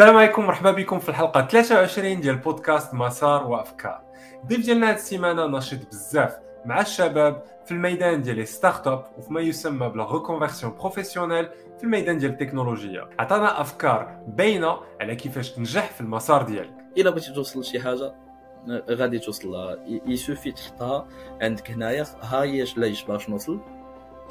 السلام عليكم مرحبا بكم في الحلقة 23 ديال بودكاست مسار وأفكار. الضيف ديالنا هذه السيمانة نشيط بزاف مع الشباب في الميدان ديال les startups وفي يسمى ب la reconversion professionnelle في الميدان ديال التكنولوجيا عطانا أفكار باينة على كيفاش تنجح في المسار ديالك. إلا بغيتي توصل لشي حاجة غادي توصل لها. صافي تحطها عندك هنايا ها هي لاش باش نوصل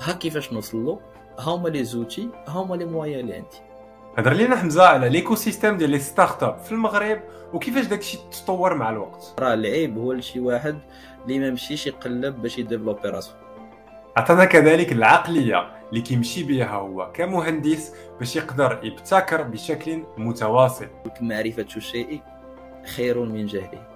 ها كيفاش نوصل له ها هما les outils ها هما les moyens اللي عندي. هضر لينا حمزة على l'éco système ديال les startups في المغرب وكيفاش داكشي تطور مع الوقت؟ راه العيب هو لشي واحد اللي ما مشيش يقلب باش ي développer راسو عطانا كذلك العقلية اللي كيمشي بها هو كمهندس باش يقدر يبتكر بشكل متواصل. معرفة الشيء خير من جهله.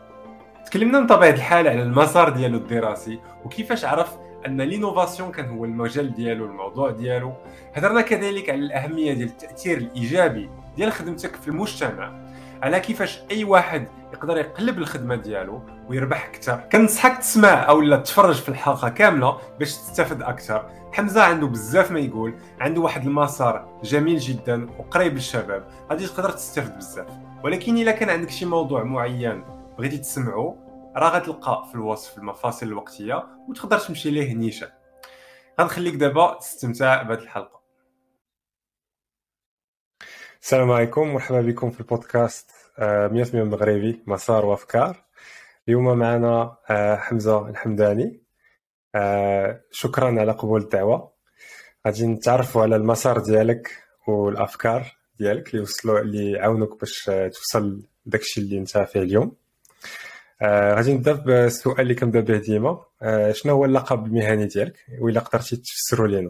تكلمنا من طبيعة الحال على المسار ديالو الدراسي وكيفاش عرف أن لينوفاسيون كان هو المجال ديالو الموضوع ديالو. هضرنا كذلك على الأهمية ديال التأثير الإيجابي ديال خدمتك في المجتمع. على كيفاش أي واحد يقدر يقلب الخدمة ديالو ويربح أكثر. كنصحك تسمع أو لا تفرج في الحلقة كاملة باش تستافد أكثر. حمزة عنده بزاف ما يقول عنده واحد المسار جميل جدا وقريب للشباب. غادي تقدر تستافد بزاف. ولكن إلا كان عندك شي موضوع معين بغيتي تسمعه راه غتلقى في الوصف المفاصل الوقتية وتقدر تمشي ليه نيشان. غنخليك دابا تستمتع بهذه الحلقة. السلام عليكم مرحبا بكم في البودكاست 100% آه، مغربي مسار وأفكار. اليوم معنا آه، حمزة الحمداني. آه، شكرا على قبول الدعوة. غادي نتعرفوا على المسار ديالك والأفكار ديالك اللي وصلوا اللي يعاونوك باش توصل داكشي اللي انت فيه اليوم. آه غادي نبدا بالسؤال اللي كنبدا به ديما. آه شنو هو اللقب المهني ديالك وإلا قدرتي تفسروا لينا؟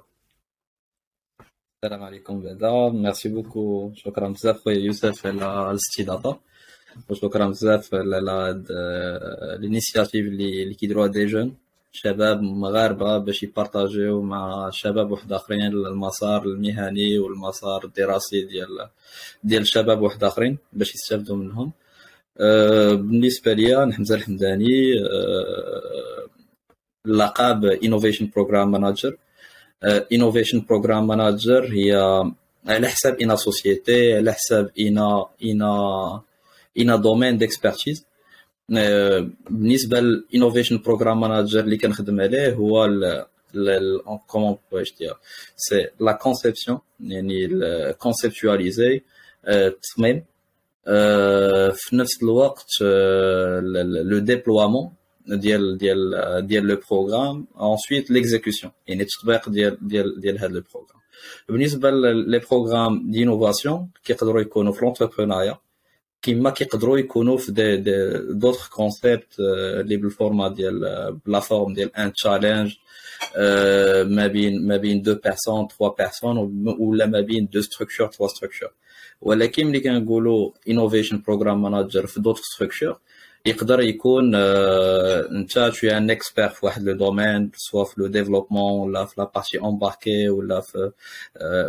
السلام عليكم بعدا. merci beaucoup شكرا بزاف خويا يوسف على الاستضافة. وشكرا بزاف على هاد ال initiative اللي اللي كيديروها des jeunes. شباب مغاربة باش يpartageيو مع شباب واحد آخرين المسار المهني والمسار الدراسي ديال ديال الشباب واحد آخرين باش يستافدوا منهم. آه، بالنسبة لي أنا حمزة الحمداني آه، لقب innovation program manager innovation program manager هي على حساب une société على حساب un un un domaine d'expertise بالنسبة لل innovation program manager اللي كنخدم عليه هو comment puis-je dire c'est la conception يعني conceptualiser التصميم في نفس الوقت le déploiement ديال ديال ديال le programme ensuite l'exécution يعني التطبيق ديال ديال ديال هذا le programme بالنسبة لي programme d'innovation كيقدروا يكونوا في l'entrepreneuriat كيما كيقدروا يكونوا في des des d'autres concepts اللي بال format ديال ب la forme ديال un challenge ما بين ما بين deux personnes trois personnes ولا ما بين deux structures trois structures ولكن ملي كنقولوا innovation program manager في d'autres structures يقدر يكون انت تو ان اكسبير في واحد le domaine soit في le développement ولا في la partie embarquée ولا في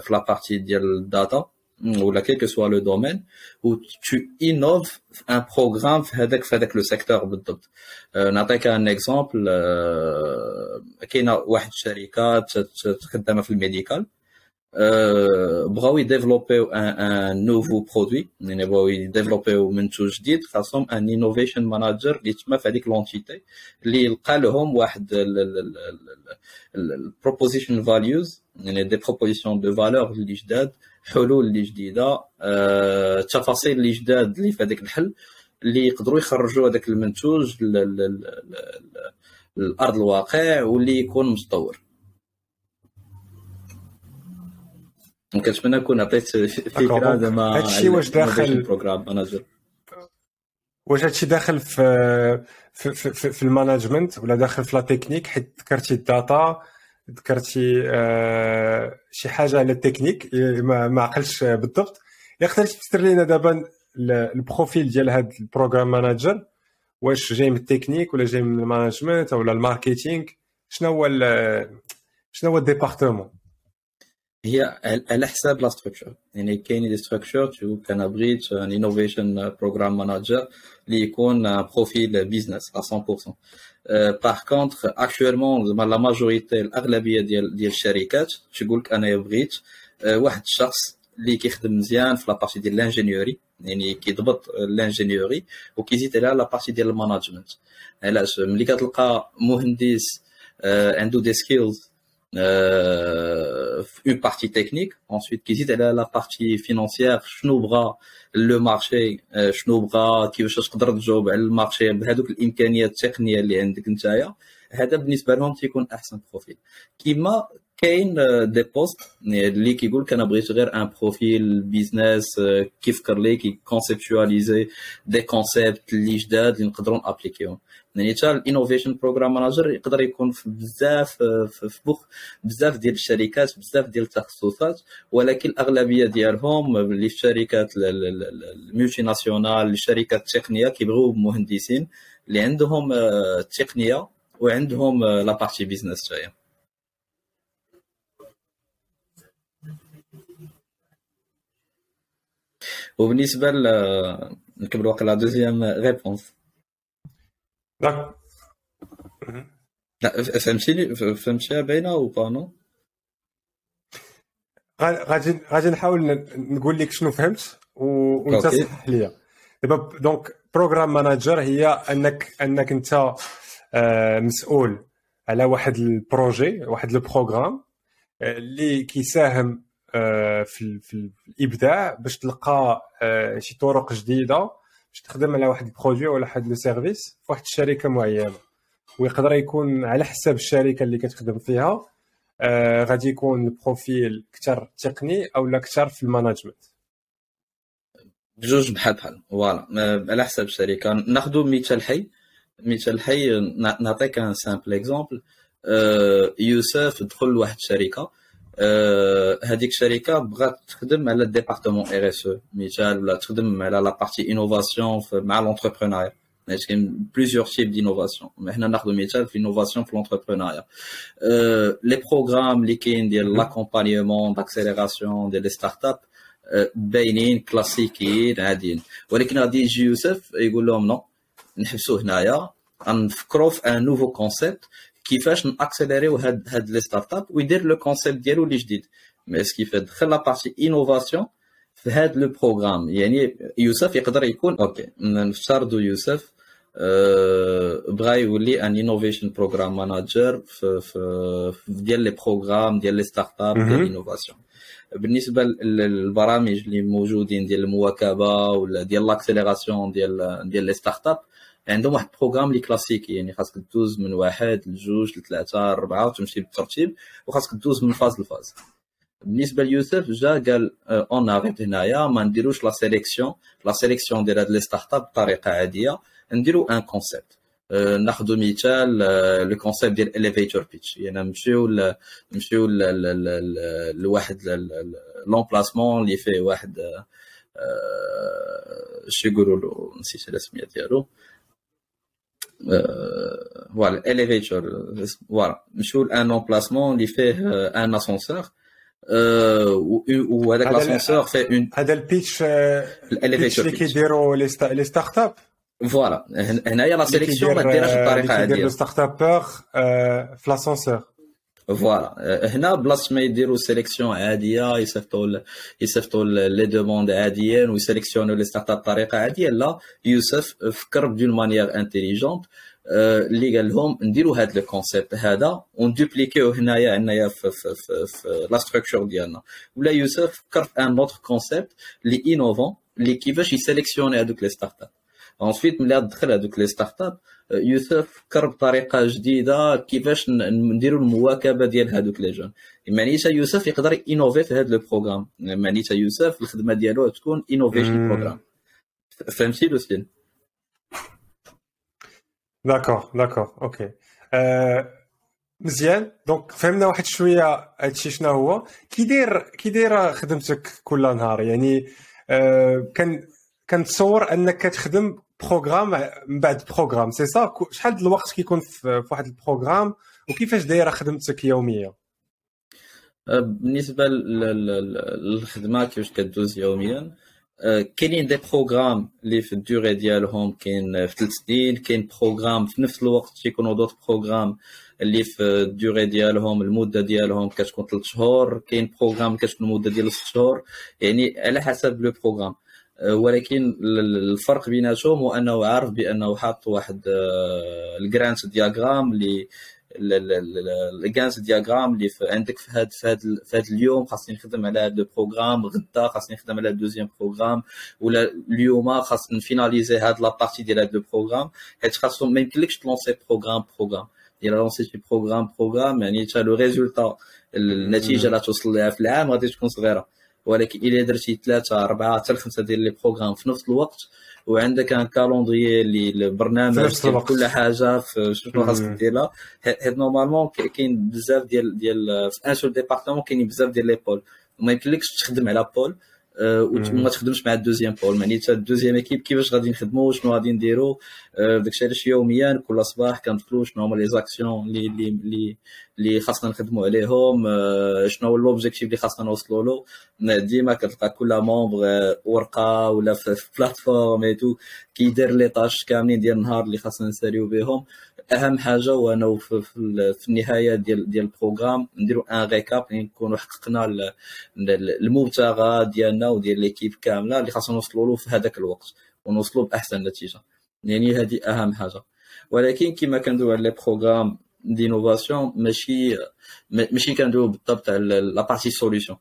في la partie ديال ال data ولا quel que soit le domaine و tu innoves un programme في هذاك في هذاك le secteur بالضبط. نعطيك un exemple كاينة واحد الشركات خدامه في ال médical. بغاو يdéveloppيو un nouveau produit يعني بغاو يdéveloppيو منتوج جديد خاصهم un innovation manager اللي تما في هذيك l'entité اللي يلقى لهم واحد ال proposition values يعني des propositions de valeur اللي جداد حلول اللي جديده تفاصيل اللي جداد اللي في هذاك الحل اللي يقدروا يخرجوا هذاك المنتوج للارض الواقع واللي يكون متطور كنتمنى نكون عطيت فكره زعما هادشي واش داخل program manager واش هادشي داخل في في, في, في ال management ولا داخل في la technique حيت ذكرتي ال data ذكرتي آه شي حاجة على التكنيك ما, ما عقلش بالضبط يقدر تفسر لنا دابا ال profil ديال هاد ال program manager واش جاي من التكنيك ولا جاي من ال management ولا ال marketing شنو هو شنو هو ال département هي على حساب la structure يعني كاين des structures تو كان بريت un innovation program manager اللي يكون profil business 100% par contre actuellement la majorité الأغلبية ديال ديال الشركات تقول لك أنا بغيت واحد الشخص اللي كيخدم مزيان في la partie ديال l'ingénierie يعني كيضبط لانجينيوري وكيزيد عليها la partie ديال ال management علاش؟ ملي كتلقى مهندس عنده des skills في une partie technique ensuite كيزيد على la partie financière شنو بغا le marché شنو بغا كيفاش تقدر تجاوب على ال marché بهذوك الامكانيات التقنيه اللي عندك نتايا هذا بالنسبة لهم تيكون احسن profil كيما كاين des postes اللي كيقول لك أنا بغيت غير un profil business كيفكر لي كي conceptualiser des concepts اللي جداد اللي نقدروا نappliquيهم يعني حتى ال innovation program manager يقدر يكون في بزاف في بوخ بزاف ديال الشركات بزاف ديال التخصصات ولكن الأغلبية ديالهم اللي في الشركات ال multinationales الشركات التقنيه كيبغيو مهندسين اللي عندهم التقنيه وعندهم la partie business تاعي وبالنسبة ل نكمل واقع la deuxième réponse لا فهمتيني فهمتيها باينه ou pas non غادي غادي نحاول نقول لك شنو فهمت وانت صحح ليا دابا donc program manager هي انك انك انت آه، مسؤول على واحد ال projet واحد ال programme آه، اللي كيساهم آه، في, في الابداع باش تلقى شي طرق جديده باش تخدم على واحد ال produit ولا واحد le service في واحد الشركة معينة. ويقدر يكون على حساب الشركة اللي كتخدم فيها آه غادي يكون ال profil أكثر تقني أو أكثر في ال management. بجوج بحال بحال voilà. على حساب الشركة. ناخذ مثال حي. مثال حي نعطيك un simple exemple يوسف دخل لواحد الشركة. هذيك الشركة بغات تخدم على ال département RSE أو مثال ولا تخدم على la partie innovation مع l'entrepreneuriat كاين plusieurs types d'innovation حنا ناخذ مثال في innovation في l'entrepreneuriat les programmes اللي كاين ديال l'accompagnement d'accélération ديال les startups باينين كلاسيكيين عاديين ولكن غادي يجي يوسف يقول لهم non نحبسوا هنايا غنفكروا في un nouveau concept كيفاش ن accélérer يو هاد هاد les startups ويدير le concept ديالو اللي جديد. mais كيف دخل la partie innovation في هاد le programme يعني يوسف يقدر يكون okay نفترضوا يوسف أه بغا يولي un innovation program manager في, في, ديال les programmes ديال les startups ديال ال innovation بالنسبة للبرامج اللي موجودين ديال المواكبة ولا ديال l'accélération ديال ديال les startups عندهم واحد ال programme اللي كلاسيكي يعني خاصك دوز من واحد لجوج لثلاثه لأربعة وتمشي بالترتيب وخاصك دوز من phase ل phase. بالنسبة ليوسف جا قال on arrête هنايا ما نديروش la sélection la sélection ديال هاد les startups بطريقة عادية نديرو un concept ناخذ مثال le concept ديال elevator pitch يعني نمشيو نمشيو لواحد l'emplacement اللي فيه واحد شو يقولوا له؟ نسيت الاسمية ديالو. voilà elevator voilà نمشيو ل un emplacement اللي فيه un ascenseur وهذاك الاسانسور فيه on هذا ال pitch ال elevator اللي كيديروا les startups voilà هنايا la sélection ما ديرهاش بطريقه عاديه لو startupeur في l'ascenseur voilà هنا بلاصه ما يديروا sélection عاديه يصيفطوا يصيفطوا les demandes عاديين وي sélectionner وا les startups بطريقه عاديه لا يوسف فكر ب d'une manière intelligente اللي قال لهم نديروا هذا ال concept هذا ون dupliquer يو هنايا عندنا في, في, في, في la structure ديالنا ولا يوسف فكر في un autre concept اللي innovant اللي كيفاش ي sélectionner هذوك les startups ensuite ملي دخل هذوك les startups يوسف فكر بطريقه جديدة كيفاش نديروا المواكبة ديال هذوك les jeunes. معنيتها يوسف يقدر innover في هذا ال programme معنيتها يوسف الخدمة ديالو تكون innovation program فهمتي l'essentiel d'accord d'accord okay مزيان donc فهمنا واحد شوية هادشي شنو هو كي داير كي دايره خدمتك كل نهار يعني أه كان كنتصور انك كتخدم programme من بعد programme c'est ça شحال الوقت كيكون في واحد ال programme وكيفاش دايرة خدمتك يوميا؟ بالنسبة للخدمة كيفاش كدوز يوميا كاينين des programmes اللي في الدوري ديالهم كاين في ثلاث سنين كاين programme في نفس الوقت تيكونوا d'autres programmes اللي في الدوري ديالهم المدة ديالهم كتكون ثلاث شهور كاين programme كتكون المدة ديال ست شهور يعني على حسب le programme ولكن الفرق بيناتهم هو أنه عارف بأنه حاط واحد ال Gantt diagramme اللي ال Gantt diagramme اللي عندك في هذا في هذا في هذا اليوم خاصني نخدم على هذا ال programme غدا خاصني نخدم على deuxième programme ولا اليوم خاص ن finaliser هاد la partie ديال هذا ال programme حيت خاصهم ما يمكنلكش ت lancer programme programme. الا lancer شي programme programme يعني حتى le résultat النتيجة اللي توصل لها في العام غادي تكون صغيرة. ولكن الا درتي ثلاثة أربعة حتى خمسه ديال les programmes في نفس الوقت وعندك un calendrier اللي البرنامج كل حاجة في شنو خاصك ديرها. حيت normalement كاين بزاف ديال ديال في un seul département كاينين بزاف ديال les pôles وما يمكنلكش تخدم على pôle وما تخدمش مع ال deuxième pôle معناتها ال deuxième équipe كيفاش غادي نخدموا شنو غادي نديروا داكشي علاش يوميا كل صباح كندخلوا شنو هما les actions اللي اللي اللي خاصنا نخدموا عليهم شنو هو l'objectif اللي خاصنا نوصلوا له. ديما كتلقى كل membre ورقة ولا في plateforme et tout كيدير les tâches كاملين ديال النهار اللي خاصنا نساليو بهم. أهم حاجة هو في, في النهاية ديال ديال ال programme نديروا un récap نكونوا حققنا المبتغى ديالنا وديال l'équipe كاملة اللي خاصنا نوصلوا له في هذاك الوقت ونوصلوا بأحسن نتيجة. يعني هذه أهم حاجة. ولكن كما كندوي على les programmes d'innovation ماشي ماشي كندوي بالضبط على la partie solution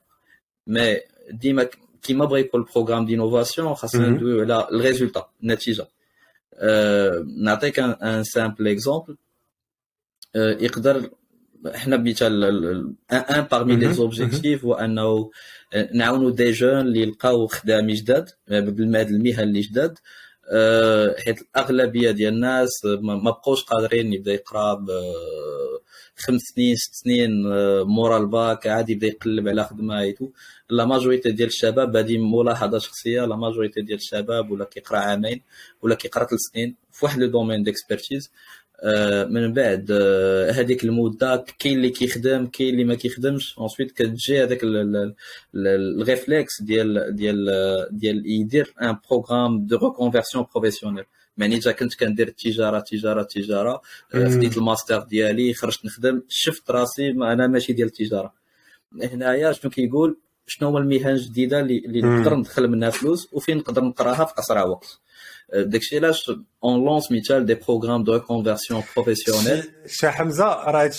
mais ديما كيما بغا يكون ال programme d'innovation خاصنا ندويو على ال résultat النتيجة. نعطيك un simple exemple يقدر إحنا بمثال un parmi les objectifs هو أنه نعاونوا des jeunes اللي يلقاو خدام جداد بالمهد المهن اللي جداد حيت الأغلبية ديال الناس ما بقوش قادرين يبدأ يقرأ خمس سنين ست سنين مورا الباك عادي يبدأ يقلب على خدمة et tout la majorité ديال الشباب هذه ملاحظة شخصية la majorité ديال الشباب ولا كيقرأ عامين ولا كيقرأ ثلاث سنين في واحد le domaine d'expertise من بعد هذيك المده كاين اللي كيخدم كاين اللي ما كيخدمش. ensuite كتجي هذاك ال réflexe ديال ديال ديال يدير un programme de reconversion professionnelle يعني اذا كنت كندير التجارة تجارة تجارة. خديت الماستر ديالي خرجت نخدم شفت راسي أنا ماشي ديال التجارة. هنايا شنو كيقول؟ شنو هما المهن الجديدة اللي نقدر ندخل منها فلوس وفين نقدر نقراها في أسرع وقت. داكشي علاش on lance مثال des programmes de reconversion professionnelle شي حمزه راه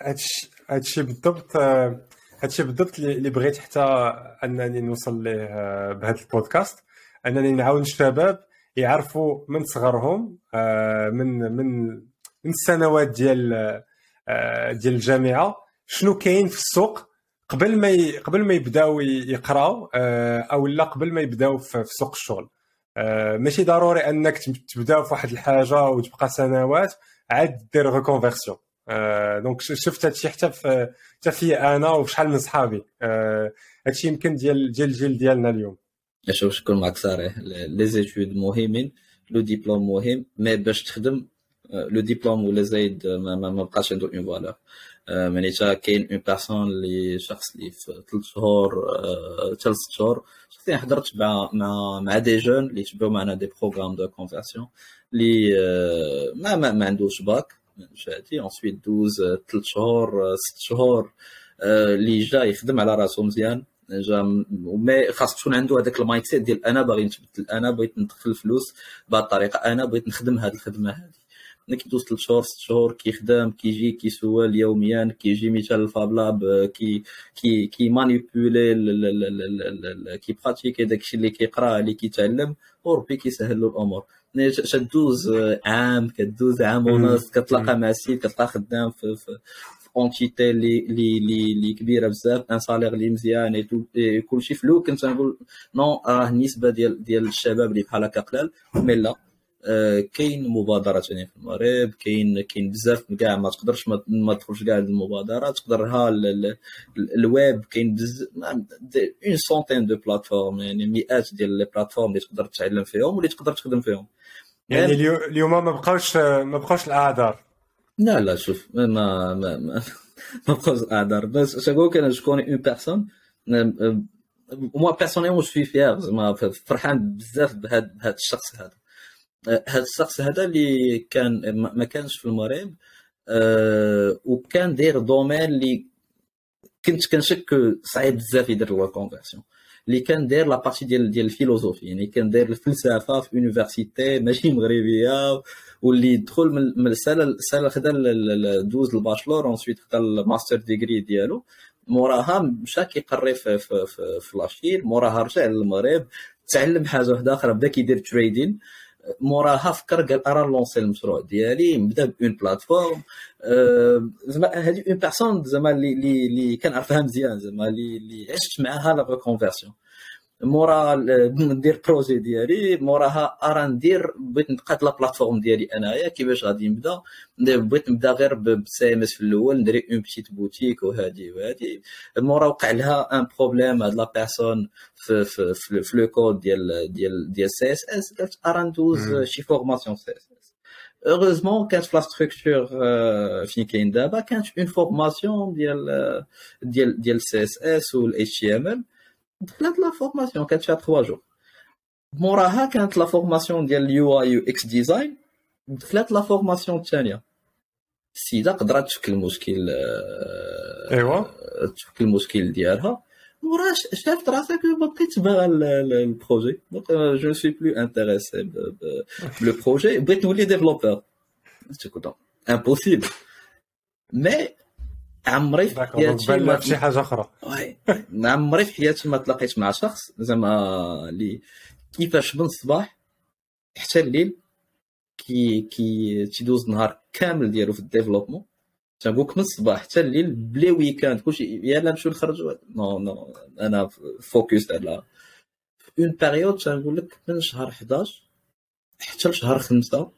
هادشي هادشي بالضبط هادشي بالضبط اللي بغيت حتى انني نوصل ليه بهذا البودكاست انني نعاون الشباب يعرفوا من صغرهم من من من السنوات ديال ديال الجامعة شنو كاين في السوق قبل ما. قبل ما يبداو يقراو أو لا قبل ما يبداو في سوق الشغل ماشي ضروري انك تبدا في واحد الحاجة وتبقى سنوات عاد دير reconversion donc شفت هادشي حتى في حتى في أنا وشحال من صحابي. هادشي يمكن ديال ديال الجيل ديالنا اليوم. شوف نكون معك صريح les études مهمين le diplôme مهم mais باش تخدم le diplôme ولا زايد ما بقاش عنده une valeur معناتها كاين une personne اللي شخص اللي في ثلاث شهور ثلاث شهور. شخصيا حضرت مع مع مع des jeunes اللي تبعوا معنا des programmes de conversion اللي ما ما, ما عندوش باك شاتي ensuite دوز ثلاث شهور ست شهور. اللي جا يخدم على راسو مزيان. جا mais خاص تكون عنده هذاك ال mindset ديال أنا باغي نتبدل أنا بغيت ندخل الفلوس بهذه الطريقة أنا بغيت نخدم هذه الخدمة هذه. ملي كيدوز ثلاث شهور ست شهور كيخدم كيجي كيسول يوميا كيجي مثال ال fab lab كي كي كي manipuler كي pratiquer داكشي اللي كيقرأ اللي كيتعلم وربي كيسهل له الأمور. تدوز عام كدوز عام ونص كتلاقى مع السيد كتلقى خدام في, في entité اللي اللي اللي كبيرة بزاف un salaire اللي مزيان كلشي فلو كنت نقول non راه النسبة ديال ديال الشباب اللي بحال هكا قلال mais لا كاين مبادرات ثاني في المغرب كاين كاين بزاف كاع ما تقدرش ما تدخلش كاع المبادرات تقدر ها الويب كاين بزاف une centaine de plateformes يعني مئات ديال les plateformes اللي تقدر تتعلم فيهم واللي تقدر تخدم فيهم. يعني اليوم ما بقاوش ما بقاوش الأعذار. لا لا شوف ما ما ما, ما بقاوش الأعذار. بس شكون كان شكون une personne moi personnellement je fier زعما فرحان بزاف بهذا الشخص هذا. هذا الشخص هذا اللي كان ما كانش في المغرب أه وكان داير domaine اللي كنت كنشك صعيب بزاف يدير la conversion اللي كان داير la partie ديال ديال ال philosophie يعني كان داير الفلسفة في université ماشي مغربية واللي دخل من السنة السنة خدا دوز ال bachelor ensuite خدا ال master degree ديالو موراها مشى كيقري في في في, في la Chine موراها رجع للمغرب تعلم حاجة واحدة أخرى بدا كيدير trading موراها فكر قال أرا lancer المشروع ديالي نبدا ب une plateforme. أه زعما هذه une personne زعما اللي اللي كنعرفها مزيان زعما اللي اللي عشت معاها la reconversion مورا ندير projet ديالي موراها ارا ندير بغيت نقاد la plateforme ديالي أنايا كيفاش غادي نبدا بغيت نبدا غير ب CMS في الأول ندير une petite boutique وهادي وهادي. مورا وقع لها un problème هاد la personne في في في, في le code ديال ديال ديال CSS قالت ارا ندوز شي formation CSS heureusement كانت في la structure فين كاين دابا كانت une formation ديال ديال ديال سي اس اس والاتش تي ام ال دخلت la formation كانت فيها 3 jours موراها كانت la formation ديال ال UI UX design دخلت la formation الثانية السيده قدرت تشكل المشكل ايوا تشكل المشكل ديالها مورا شافت راسك ما بقيتش باغا ال projet donc je suis plus intéressée par le projet بغيت نولي développeur impossible mais عمري في حياتي ما شي حاجة أخرى. عمري في حياتي ما تلاقيت مع شخص. زعما اللي كيفاش من الصباح حتى الليل كي كي تيدوز النهار كامل ديالو في ال développement تنقولك من الصباح حتى الليل ب les week-ends كلشي يلا نمشيو نخرجوا non non أنا focus على une période تنقول لك من شهر 11 حتى لشهر 5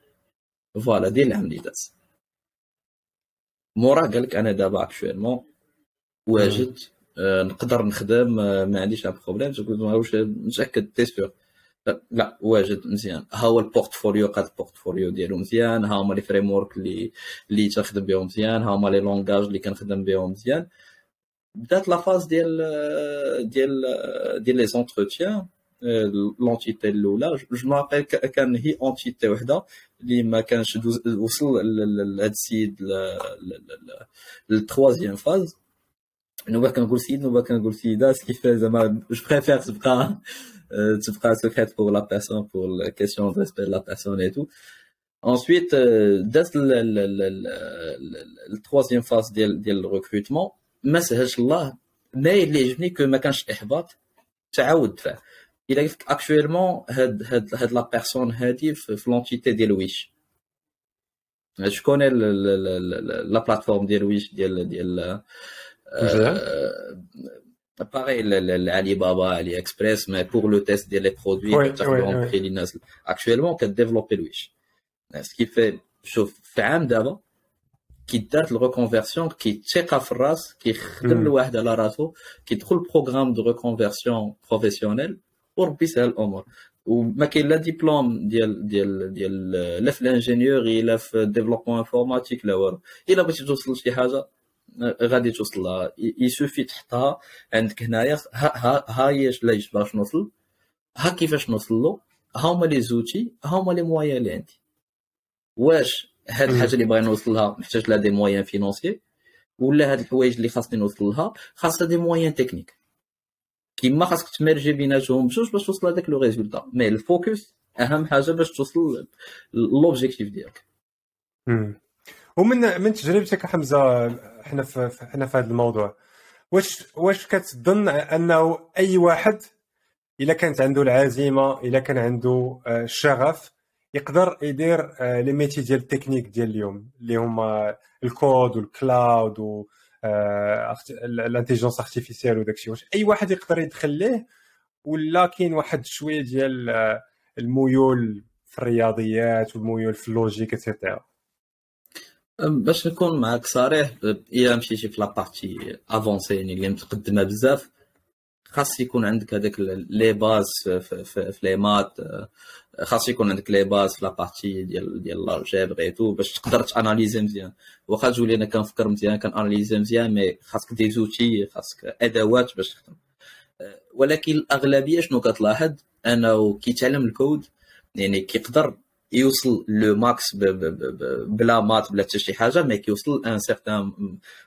voilà ديال العام اللي داز. مورا قال لك أنا دابا actuellement واجد آه نقدر نخدم آه ما عنديش un problème واش متأكد t'es sûr لا واجد مزيان. ها هو ال portfolio قاد ال portfolio ديالو مزيان. ها هما les frameworks اللي اللي تخدم بهم مزيان. ها هما les langages اللي كنخدم بهم مزيان. بدات la phase ديال ديال ديال les entretiens l'entité الاولى je me rappelle كان هي entité وحده اللي ما كانش وصل لهذا السيد لل troisième phase نوبا كنقول سيد نوبا كنقول سيده سكيفاش زعما je préfère تبقى تبقى secrète pour la personne pour la question de respect la personne et tout ensuite دازت التروازيام فاز ديال ديال الريكروتمون ما سهلش الله ما اللي يعجبني كو ما كانش احباط تعاود دفع الا قلت لك اكشويلمون هاد هاد هاد لا بيرسون هادي في لونتيتي ديال ويش شكون لا بلاتفورم ديال ويش ديال ديال باغي العلي بابا علي اكسبريس مي بور لو تيست ديال لي برودوي كتاخذهم بخي للناس actuellement ك développer الويش ce qu'il faut شوف في عام دابا كي دارت ال reconversion كيتثق في الراس كيخدم الواحد على راسو كيدخل programme de reconversion professionnelle وربي يسهل الأمور وما كاين لا ديبلوم ديال ديال ديال لا في ال ingénieur لا في développement informatique لا والو الا بغيتي توصل لشي حاجة غادي توصل لها ي suffit تحطها عندك هنايا ها ها ها هي لاش باش نوصل ها كيفاش نوصل له ها هما les outils ها هما les moyens اللي عندي واش هاد الحاجة اللي باغي نوصل لها محتاج لها des moyens financiers ولا هاد الحوايج اللي خاصني نوصل لها خاصها des moyens techniques كيما خاصك ت merger بيناتهم بجوج باش توصل هذاك le résultat. mais ال focus أهم حاجة باش توصل l'objectif ديالك. ومن من تجربتك حمزة حنا في حنا في هذا الموضوع واش واش كتظن أنه أي واحد إلا كانت عنده العزيمة إلا كان عنده الشغف يقدر يدير les métiers ديال التكنيك ديال اليوم اللي هما ال code وال cloud ال intelligence artificielle وداك الشيء. واش أي واحد يقدر يدخل ليه ولا كاين واحد شوية ديال الميول في الرياضيات والميول في ال logique et cetera باش نكون معاك صريح إلا مشيتي في la partie avancée يعني اللي متقدمة بزاف خاص يكون عندك هذاك les bases في, في, في, في les maths خاص يكون عندك les bases في la partie ديال ديال الجبر et tout باش تقدر ت analyser مزيان. واخا تقول أنا كنفكر مزيان كن analyser مزيان mais خاصك des outils خاصك أدوات باش تخدم. ولكن الأغلبية شنو كتلاحظ؟ أنه كيتعلم الكود يعني كيقدر يوصل le max بلا maths بلا حتى شي حاجة mais كيوصل un certain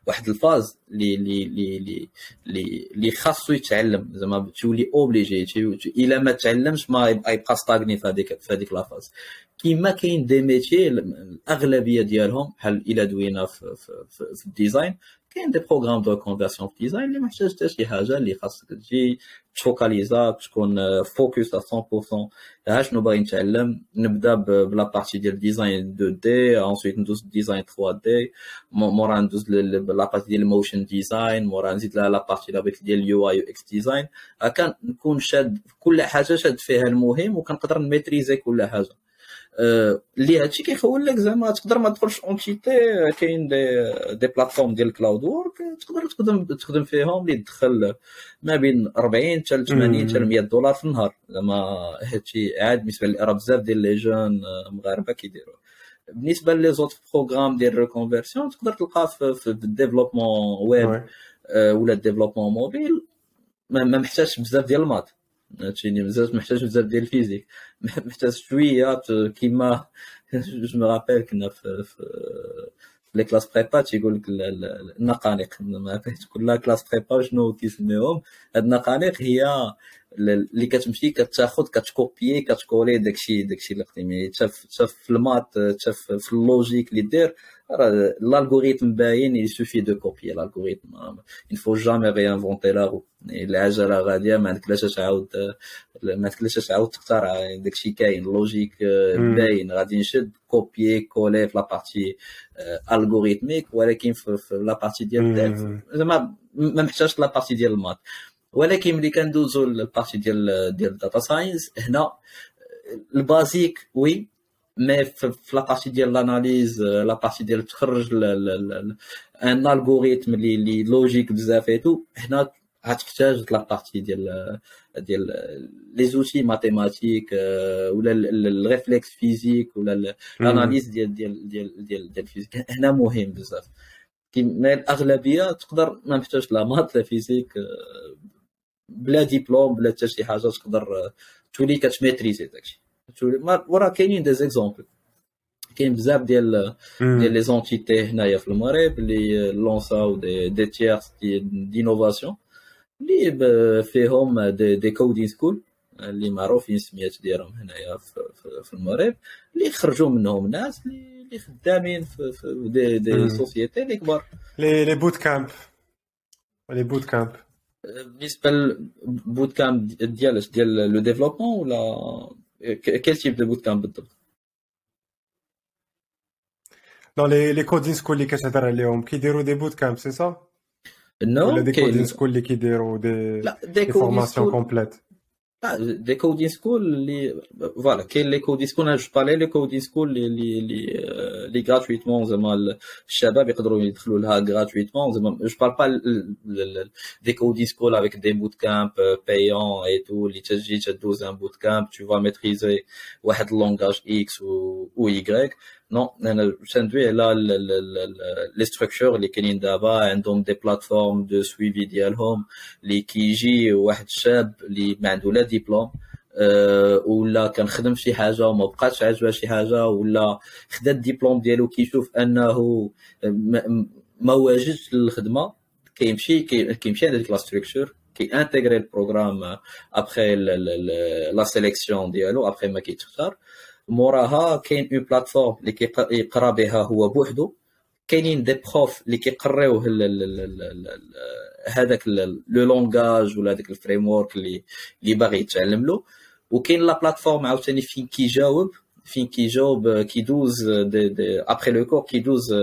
واحد ال phase اللي اللي اللي اللي خاصو يتعلم. زعما تولي obligé إلا ما تعلمش ما يبقى stagner في هذيك في هذيك la phase كيما كاين des métiers الأغلبية ديالهم بحال إلا دوينا في, في, في, في ال design كاين des programmes de conversion في design اللي محتاج حتى شي حاجة اللي خاصك تجي ت focaliser تكون focus 100% ها شنو باغي نتعلم نبدا ب la partie ديال design 2D ensuite ندوز design 3D مورا ندوز la partie ديال ال motion design مورا نزيد la partie ديال ال UI UX design هكا نكون شاد كل حاجة شاد فيها المهم وكنقدر ن maîtriser كل حاجة اللي هادشي كيخول لك زعما تقدر ما تدخلش entité كاين des des plateformes ديال ال cloud work تقدر تخدم تخدم فيهم اللي تدخل ما بين 40 حتى 80 حتى 100 دولار في النهار زعما هادشي عاد بالنسبة لي راه بزاف ديال les jeunes مغاربه كيديروا بالنسبة les autres programmes ديال reconversion تقدر تلقى في ال développement web ولا ال développement mobile ما محتاجش بزاف ديال ال maths هادشي بزاف محتاج بزاف ديال ال physique. محتاج شوية كيما je me rappelle كنا في, في les classes prépas تيقول لك النقانق. ما كل classes prépas شنو كيسميوهم هاد النقانق هي اللي كتمشي كتاخذ كت copier كت coller داكشي داكشي اللي قديمي تشاف تشاف في ال maths تشاف في ال logique اللي دير راه ال algorithme باين il suffit de copier l'algorithme il faut jamais réinventer la roue العجله غاديه ما عندك لاش تعاود ما عندك لاش تعاود تختار داكشي كاين logique باين غادي نشد copier coller في la partie algorithmique ولكن في la partie ديال زعما ما محتاجش la partie ديال ال maths ولكن ملي كندوزو ل la partie ديال ديال ال data science هنا ال basique oui mais في la partie ديال l'analyse la partie ديال تخرج un algorithme اللي logique بزاف et tout هنا غتحتاج la partie ديال ديال les outils mathématiques ولا ال réflexe physique ولا ال analyse ديال ديال ديال ديال ديال ال physique. هنا مهم بزاف. كيما الأغلبية تقدر ما محتاجش لا maths لا physique بلا ديبلوم بلا حتى شي حاجة تقدر تولي كت maîtriser داكشي. تولي وراه كاينين des exemples كاين بزاف ديال ديال les entités هنايا في المغرب اللي lancer او des des tiers d'innovation اللي فيهم des, des coding schools اللي معروفين السميات ديالهم هنايا في, في, في المغرب اللي خرجوا منهم ناس اللي خدامين في, في des, des sociétés اللي كبار. les les bootcamps les bootcamps بالنسبة لل bootcamp ديال ديال le développement ولا quel type de bootcamp بالضبط non les les coding schools اللي كتهضر عليهم كيديروا des bootcamps c'est ça non ولا des coding schools اللي كيديروا des لا des formations complètes des coding schools اللي voilà كاين les coding schools أنا je parlais les coding schools اللي اللي اللي gratuitement زعما الشباب يقدروا يدخلوا لها gratuitement زعما je parle pas des coding schools avec des bootcamps payants et tout اللي تجي تدوز un bootcamp tu vas maîtriser واحد نوع على les structures اللي كاينين دابا عندهم des plateformes de suivi ديالهم اللي كيجي واحد الشاب اللي ما عنده la diplôme ولا كنخدم شي حاجة وما بقاتش عاجبها شي حاجة ولا خدا الدبلوم ديالو كيشوف انه ما واجدش للخدمه كيمشي كيمشي عند ديك la structure كي intégrer programme après la sélection ديالو ابخي ما كيتختار موراها كاين une plateforme اللي كيقرا بها هو بوحدو. كاينين des profs اللي كيقريوه هذاك le langage ولا هذاك ال framework اللي اللي باغي يتعلم له. وكاين la plateforme عاوتاني فين كيجاوب فين كيجاوب كيدوز après le cours كيدوز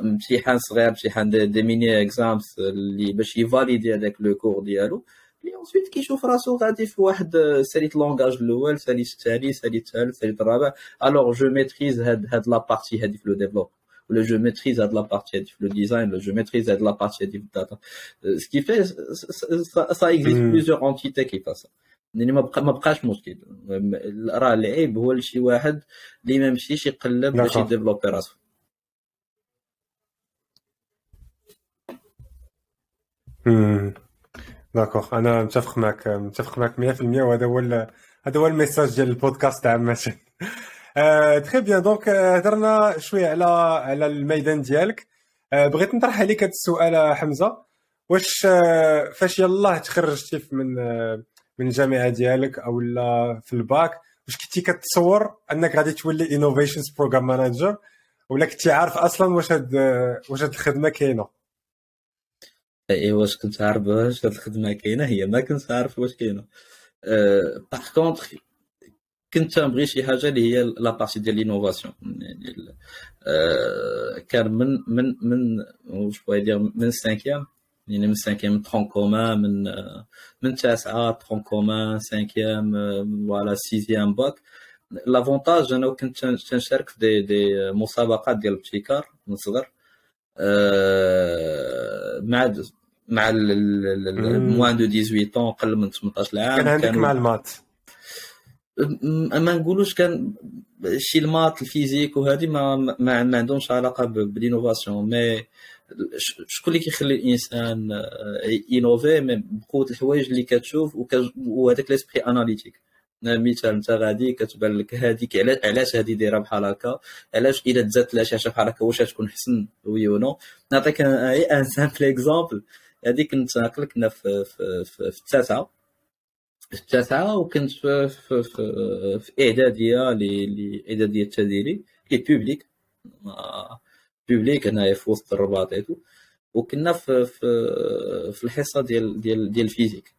امتحان صغير امتحان des, mini exams اللي باش ي valider هذاك le cours ديالو. اللي ensuite كيشوف راسو غادي في واحد ساليت langage الأول ساليت الثاني ساليت الثالث ساليت الرابع alors je maîtrise هاد هاد la partie هادي في le develop ولا je maîtrise هاد la partie هادي في le design ولا je maîtrise هاد la partie هادي في ال data ce qui fait ça existe plusieurs entités qui font يعني ما بقى ما بقاش مشكل راه العيب هو لشي واحد اللي ما مشيش يقلب باش ي développer راسو d'accord أنا متفق معك متفق معك 100% وهذا هو هذا هو ال message ديال البودكاست عامه très bien donc هضرنا شوية على على الميدان ديالك. آه، بغيت نطرح عليك هذا السؤال حمزة. واش آه، فاش يلاه تخرجتي من آه، من الجامعة ديالك أو لا في الباك؟ واش كنتي كتصور أنك غادي تولي innovations program manager ولا كنتي عارف أصلا واش هاد واش هاد الخدمة كاينة؟ اي واش كنت عارف واش هاد الخدمه كاينة هي ما كنت عارف واش كاينة par contre كنت نبغي شي حاجة اللي هي la partie ديال l'innovation يعني كان من من من واش بغيت دير من cinquième يعني من cinquième tronc commun من من تاسعه tronc commun cinquième voilà sixième bac l'avantage أنا كنت تنشارك في دي دي مسابقات ديال الابتكار من الصغر مع مع moins de 18 ans قل من 18 عام كان عندك معلومات ما نقولوش كان شي ال maths ال physique وهذه ما ما, ما عندهمش علاقة بال innovation. mais شكون اللي كيخلي الإنسان ي innover بقوة الحوايج اللي كتشوف وهذاك l'esprit analytique مثال انت غادي كتبان لك هذيك علاش هذه دايرة بحال هكا؟ علاش إلا تزادت لها شي حاجة بحال هكا؟ واش تكون حسن؟ oui non. نعطيك un simple exemple هذيك كنت ناقل كنا في في, في, في التاسعة. في التاسعة وكنت في في, في, في إعدادية لاعداديه التدريبي les publics publics هنايا في وسط الرباط وكنا في في في الحصة ديال ديال ديال ال physique.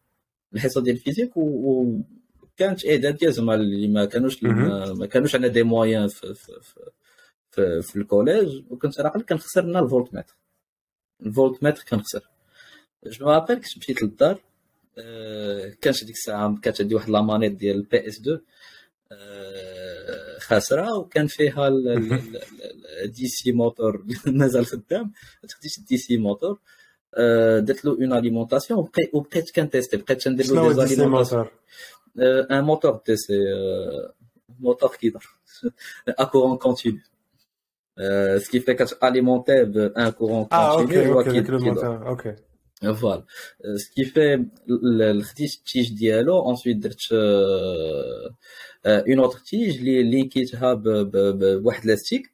الحصة ديال ال physique وكانت إعدادية زعما اللي ما كانوش ما كانوش عندنا des moyens في في, في, في, في ال collège. وكنت عاقل كنخسر لنا ال voltmètre ال voltmètre كنخسر. je m'appelle كنت مشيت للدار آه، كانت ديك الساعة كانت عندي واحد la manette ديال ال PS 2 خاسره وكان فيها ال DC motor مازال خدام خديت ال DC motor درت له une alimentation وبقيت كن tester بقيت كندير له des moteurs un moteur DC moteur qui est à courant continu ce qui fait que alimenter un courant continu ah, okay, okay, okay. voilà ce qui fait خديت ال tige ديالو ensuite درت une autre tige اللي لينكيتها بواحد لاستيك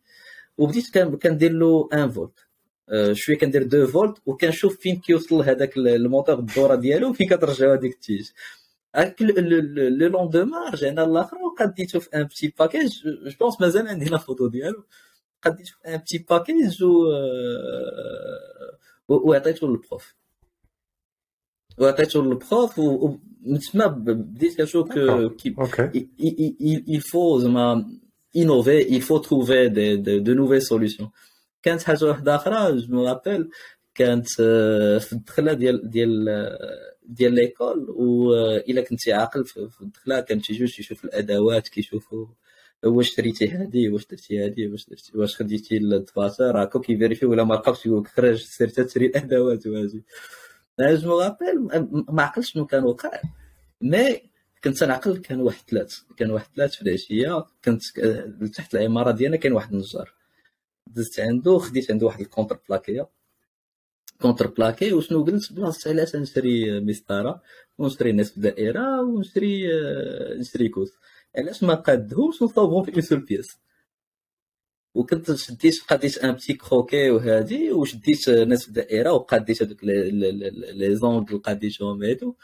وبديت كندير له un volt شوية كندير deux volts وكنشوف فين كيوصل هذاك الموتور الدوره ديالو فين كترجعو هذيك ال tige le lendemain رجعنا للاخر وقديتو في un petit package je pense مازال عندي la photo ديالو قديتو في un petit package و وعطيتو لل prof وعطيته لل prof ومن تما بديت كنشوف il faut زعما innover il faut trouver de, de, de nouvelles solutions كانت حاجة واحدة أخرى je rappelle كانت في الدخله ديال ديال ديال l'école والا كنتي عاقل في الدخله كان تيجيو تيشوف الادوات كيشوفوا واش شريتي هادي واش درتي هادي واش درتي واش خديتي الدفاتر هكا كي vérifier ولا ما لقاوش يقول لك خرج سير تشري الادوات وهادي je me rappelle ما عقلتش شنو كان وقع. mais كنت نعقل كان واحد ثلاث كان واحد ثلاث في العشية. كنت تحت العمارة ديالنا كان واحد النجار. دزت عنده خديت عنده واحد ال contreplaqué. contreplaqué وشنو قلت؟ بلاصه علاش نشري مسطره ونشري نصف الدائرة ونشري نشري كوس علاش ما قادهمش؟ ونصاوبهم في une seule pièce وكنت شديت قديت un petit croquis وهادي وشديت نصف الدائره وقديت هذوك les angles قديتهم هادو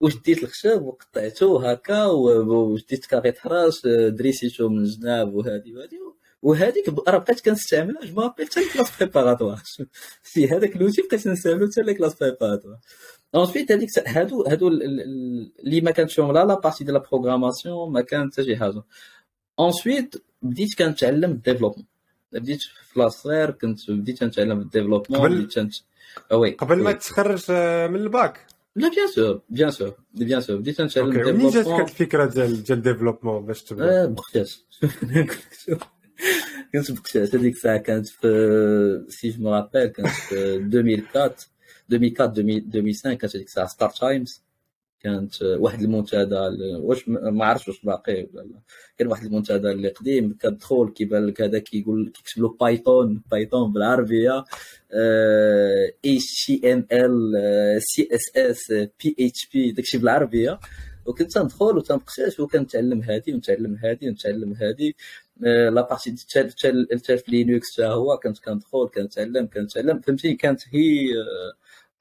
وشديت الخشب وقطعته هكا وشديت كاري حراس دريسيتو من الجناب وهادي وهادي وهذيك راه بقيت كنستعملها je m'appelle حتى classes préparatoires في هذاك l'outil بقيت نستعملو حتى classes préparatoires ensuite هذيك هادو هادو اللي ما كانتش لا la partie ديال la programmation ما كانت حتى شي حاجة. ensuite بديت كنتعلم ال développement. بديت في لاصغير كنت بديت كنتعلم ال développement قبل بديت كنت oui قبل ما تخرج آه، من الباك. لا bien sûr bien sûr bien sûr. بديت كنتعلم ال développement منين جاتك الفكرة ديال ديال ال développement باش تبدأ؟ بقتاش كنت بقتاش هذيك الساعة كانت في si je m'appelle كانت في 2004 2004 2005 كانت هذيك الساعة ستار تايمز كانت واحد المنتدى واش ما عرفتش واش باقي ولا لا. كان واحد المنتدى اللي قديم كتدخل كيبان لك هذا كيقول كيكتب له بايثون بايثون بالعربية اتش تي ام ال سي اس اس بي اتش بي داكشي بالعربية. وكنت تندخل وتنقشاش وكنتعلم هادي ونتعلم هادي ونتعلم هادي. آه، la partie في لينكس حتى هو. كنت كندخل كنتعلم كنتعلم. فهمتي كانت هي آه،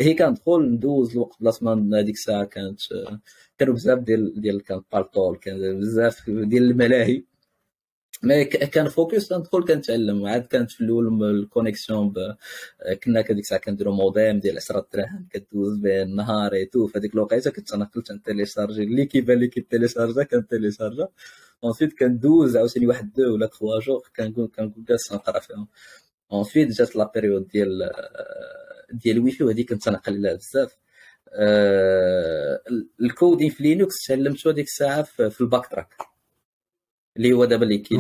هي كندخل ندوز الوقت بلاصة ما هذيك الساعة كانت كانوا بزاف ديال ديال كان بالطول كان بزاف ديال الملاهي. mais كان فوكس كندخل كنتعلم عاد كانت في الأول ال connexion كنا كديك الساعة كنديرو موديم ديال 10 دراهم كدوز به النهار et tout فهاديك الوقيتة كنت أنا قلت ن télécharger اللي كيبان لي كي télécharger كن télécharger ensuite كندوز عاوتاني واحد deux ولا trois jours كنقول كنقول جالس نقرا فيهم. ensuite جات la période ديال ديال الويفي وهذه كنت تنقل لها بزاف. آه ال coding في لينكس تعلمته هذيك الساعة في الباك تراك اللي هو دابا اللي كاين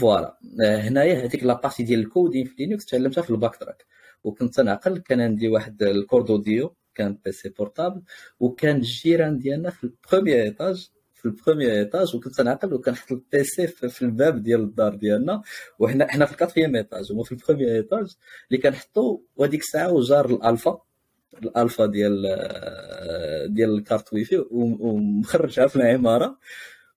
voilà. آه، هنايا هذيك la partie ديال ال coding في لينكس تعلمتها في الباك تراك. وكنت تنعقل كان عندي واحد ال cordon كان PC portable وكان الجيران ديالنا في ال premier étage في ال premier étage وكنت تنعقل وكنحط ال PC في الباب ديال الدار ديالنا وحنا حنا في ال quatrième étage هما في ال premier étage اللي كنحطو وهذيك الساعة وجار الألفا الألفا ديال آه، ديال ال carte wifi ومخرجها في العمارة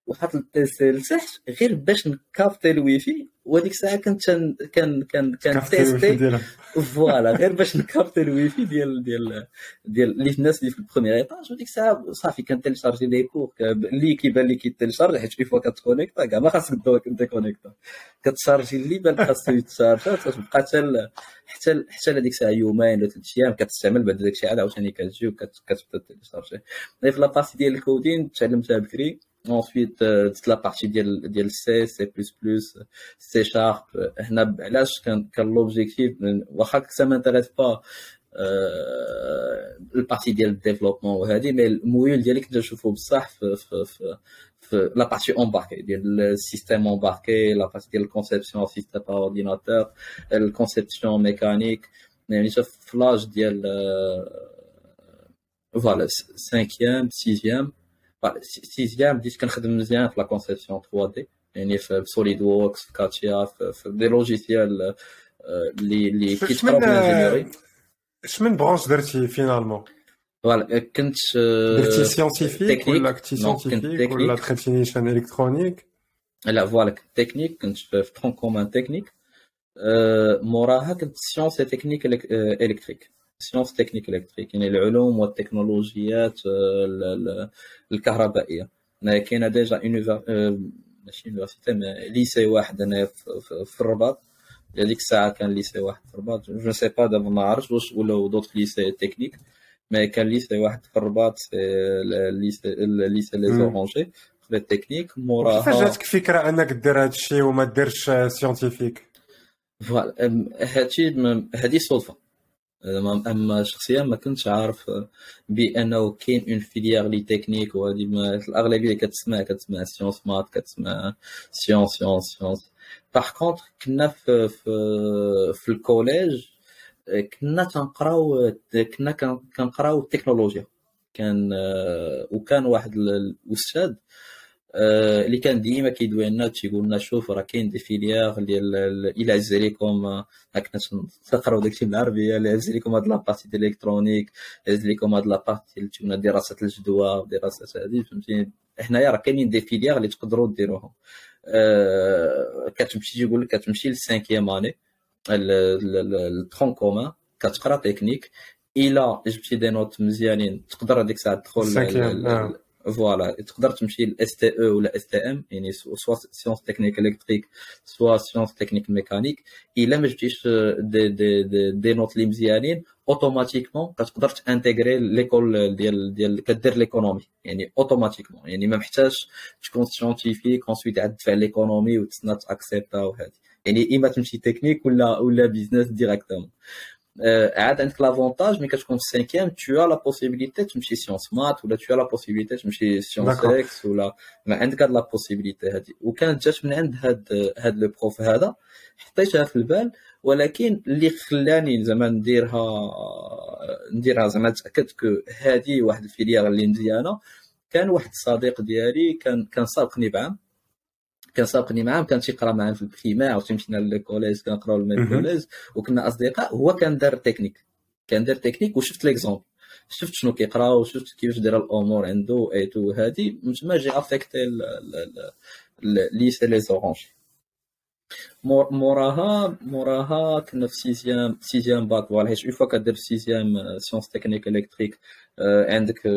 وحط ال PC لتحت غير باش ن capter ال wifi وهذيك الساعة كنت كان كان كان tester voilà غير باش ن capter ال wifi ديال ديال ديال اللي الناس اللي في ال premier étage وديك الساعة صافي كان télécharger les cours اللي كيبان لي كيتيليشارجي حيت اي فوا كت connecter كاع ما خاصك connecter. كت charger اللي بان خاصو يت charger تبقى حتى حتى حتى لهذيك الساعة يومين ولا ثلاث أيام كتستعمل بعد داك الشيء عاد عاوتاني كتجي وكتبدا télécharger في la partie ديال ال coding تعلمتها بكري. Ensuite toute la partie ديال ديال C C++ C Sharp هنا علاش كان كان l'objectif واخا ça m'intéresse pas. ال partie ديال ال développement وهذه mais المويل ديالي كنت نشوفو بصح في في في في la partie embarquée ديال ال système embarqué la partie ديال ال conception système par ordinateur ال conception mécanique يعني في لاج ديال فوالا 5 6 سيزيام بديت كنخدم مزيان في لا كونسيبسيون 3 دي يعني في سوليد ووركس في كاتيا في دي لوجيسيال اللي اللي كيتقراو بالانجينيوري اش من برونش درتي فينالمون فوالا كنت درتي سيونتيفيك ولا كنتي سيونتيفيك ولا دخلتي نيشان الكترونيك لا فوالا كنت تكنيك كنت في ترون كومان تكنيك موراها كنت sciences techniques électriques sciences techniques électriques يعني العلوم والتكنولوجيات آه، الكهربائية. كاينة déjà آه، ماشي université lycée واحد أنا في الرباط. هذيك الساعة كان lycée واحد في الرباط. je sais pas دابا ما عرفتش واش ولا d'autres lycées techniques mais كان lycée واحد في الرباط lycée lycée les orangers في التكنيك موراها كيفاش جاتك فكرة أنك دير هذا الشيء وما ديرش scientifique voilà هادشي هادي صدفة. اما شخصيا ما كنتش عارف بأنه كاين une filière les techniques وهذه الأغلبية كتسمع كتسمع sciences maths كتسمع sciences sciences sciences par contre كنا في في, في ال collège كنا تنقراو كنا كنقراو التكنولوجيا كان وكان واحد الأستاذ آه، اللي كان ديما كيدوي لنا تيقول لنا شوف راه كاين des filières ديال إلى عز عليكم هكا تقراو داكشي بالعربيه إلا عز عليكم هاد la partie ديال ال électronique عز عليكم هاد la partie ديال دراسة الجدوى دراسة هذه فهمتي حنايا راه كاينين des filières اللي تقدروا ديروهم. أه كتمشي تيقول لك كتمشي لل cinquième année ال tronc commun كتقرا تكنيك إلا جبتي des notes مزيانين تقدر هذيك الساعة تدخل voilà تقدر تمشي ل STE ولا STM يعني soit sciences techniques électriques soit sciences techniques mécaniques الا ما جبتيش دي دي دي, دي نوت اللي مزيانين automatiquement كتقدر ت intégrer l'école ديال ديال كدير l'économie يعني automatiquement يعني ما محتاج تكون scientifique ensuite عاد تدفع l'économie وتسنى ت accepter وهذه يعني اما تمشي تكنيك ولا ولا بيزنس directement عاد عندك l'avantage ملي كتكون في ال cinquième tu as la possibilité تمشي sciences maths ولا tu as la possibilité تمشي sciences ex ولا ما عندك هاد la possibilité هادي وكانت جات من عند هاد هاد le prof هذا حطيتها في البال ولكن اللي خلاني زعما نديرها نديرها زعما تاكدت que هذه واحد ال filière اللي مزيانه كان واحد الصديق ديالي كان كان سابقني بعام كان سابقني معاه كان تيقرا معاه في ال primaire وتمشينا لل collège كنقراو ال même collège وكنا أصدقاء هو كان دار تكنيك كان دار تكنيك وشفت l'exemple شفت شنو كيقرا وشفت كيفاش دايره الأمور عنده et tout هادي من تما j'ai affecté lycée les orangers موراها موراها كنا في sixième sixième bac voilà حيت une fois كدير في sixième sciences techniques électriques عندك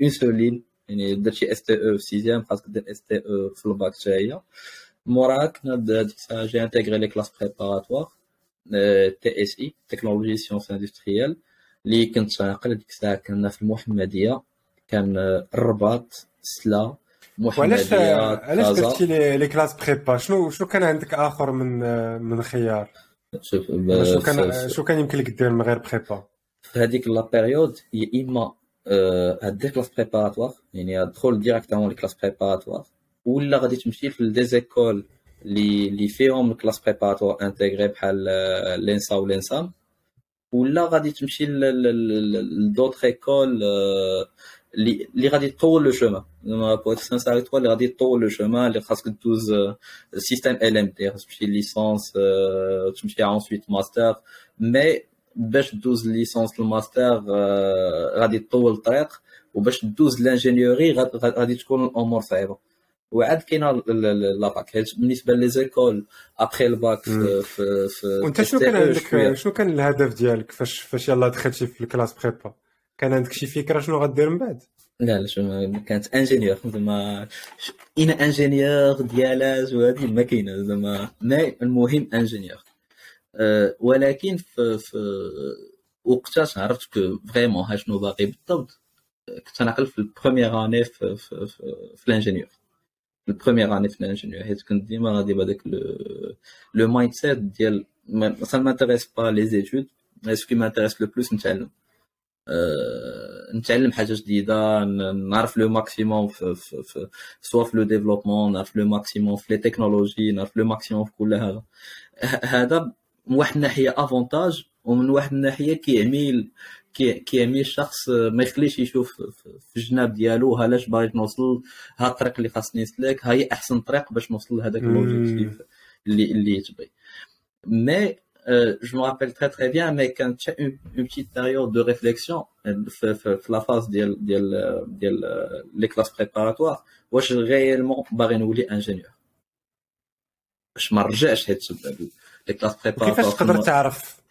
une seule ligne يعني درتي STE في sixième خاصك دير STE في الباك حتى هي موراها كنا ديك الساعة j'ai intégré les classes préparatoires TSI technologie sciences industrielles اللي كنت عاقل ديك الساعة كنا في المحمدية. كان الرباط سلا وعلاش علاش درتي les, les classes prépa شنو شنو كان عندك آخر من من خيار شوف شنو كان شنو كان يمكن لك دير من غير prépa في هذيك لا بيريود يا إما هاد كلاس بريباراتوار يعني تدخل ديريكتومون لي كلاس بريباراتوار ولا غادي تمشي في دي زيكول اللي اللي فيهم الكلاس بريباراتوار انتيغري بحال لينسا ولينسام ولا غادي تمشي لدوطخ ايكول اللي اللي غادي تطول لو شومان بوغ سانسار توا اللي غادي تطول لو شومان اللي خاصك دوز سيستيم ال ام تي خاصك تمشي ليسونس تمشي ensuite master mais باش دوز licence ال master غادي تطول الطريق وباش دوز l'ingénierie غادي تكون الأمور صعيبة. وعاد كاينة la bac بالنسبة les écoles après ال bac في في vingt شنو كان عندك شنو كان الهدف ديالك؟ فاش فاش يلاه دخلتي في ال classe prépa كان عندك شي فكرة شنو غدير من بعد؟ لا لا شو كانت ingénieur زعما un ingénieur ديالاج وهذه ما كاينة. زعما mais المهم ingénieur ولكن في, في وقتاش عرفت vraiment ها شنو باقي بالضبط. كنت نعقل في ال première année في, في, في, في ال ingénieur. ال première année في ال ingénieur حيت كنت ديما غادي بهذاك le mindset ديال ما m'intéressent pas les études ce qui m'intéresse le plus نتعلم. أه نتعلم حاجة جديدة نعرف le maximum في, في, في soit في le développement نعرف le maximum في les technologies نعرف le maximum في كل هذا. هذا من واحد الناحية avantage ومن واحد الناحية كيعمي كيعمي الشخص ما يخليش يشوف في الجناب ديالو ها لاش باغي نوصل ها الطريق اللي خاصني نسلك ها هي أحسن طريق باش نوصل لهذاك l'objectif اللي اللي تبغي. mais euh, je me rappelle très très bien, mais quand tu as une, une petite période de réflexion, في la phase ديال ديال ديال les classes préparatoires, واش réellement باغي نولي ingénieur باش ما نرجعش حيت les classes préparatoires كيفاش تقدر تعرف؟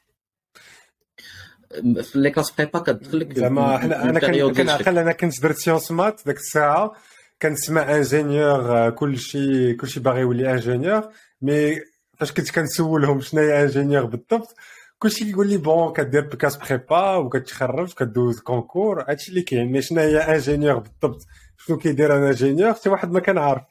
في les classes prépa كتدخلك زعما أنا كنعقل أنا كنت درت sciences maths ديك الساعة كنسمع ingénieur كلشي كلشي باغي يولي ingénieur mais فاش كنت كنسولهم شنو هي ingénieur بالضبط كلشي كيقول لي bon كدير classe prépa وكتخرج وكدوز concours هادشي اللي كاين mais شنو هي ingénieur بالضبط؟ شنو كيدير un ingénieur حتى واحد ما كنعرف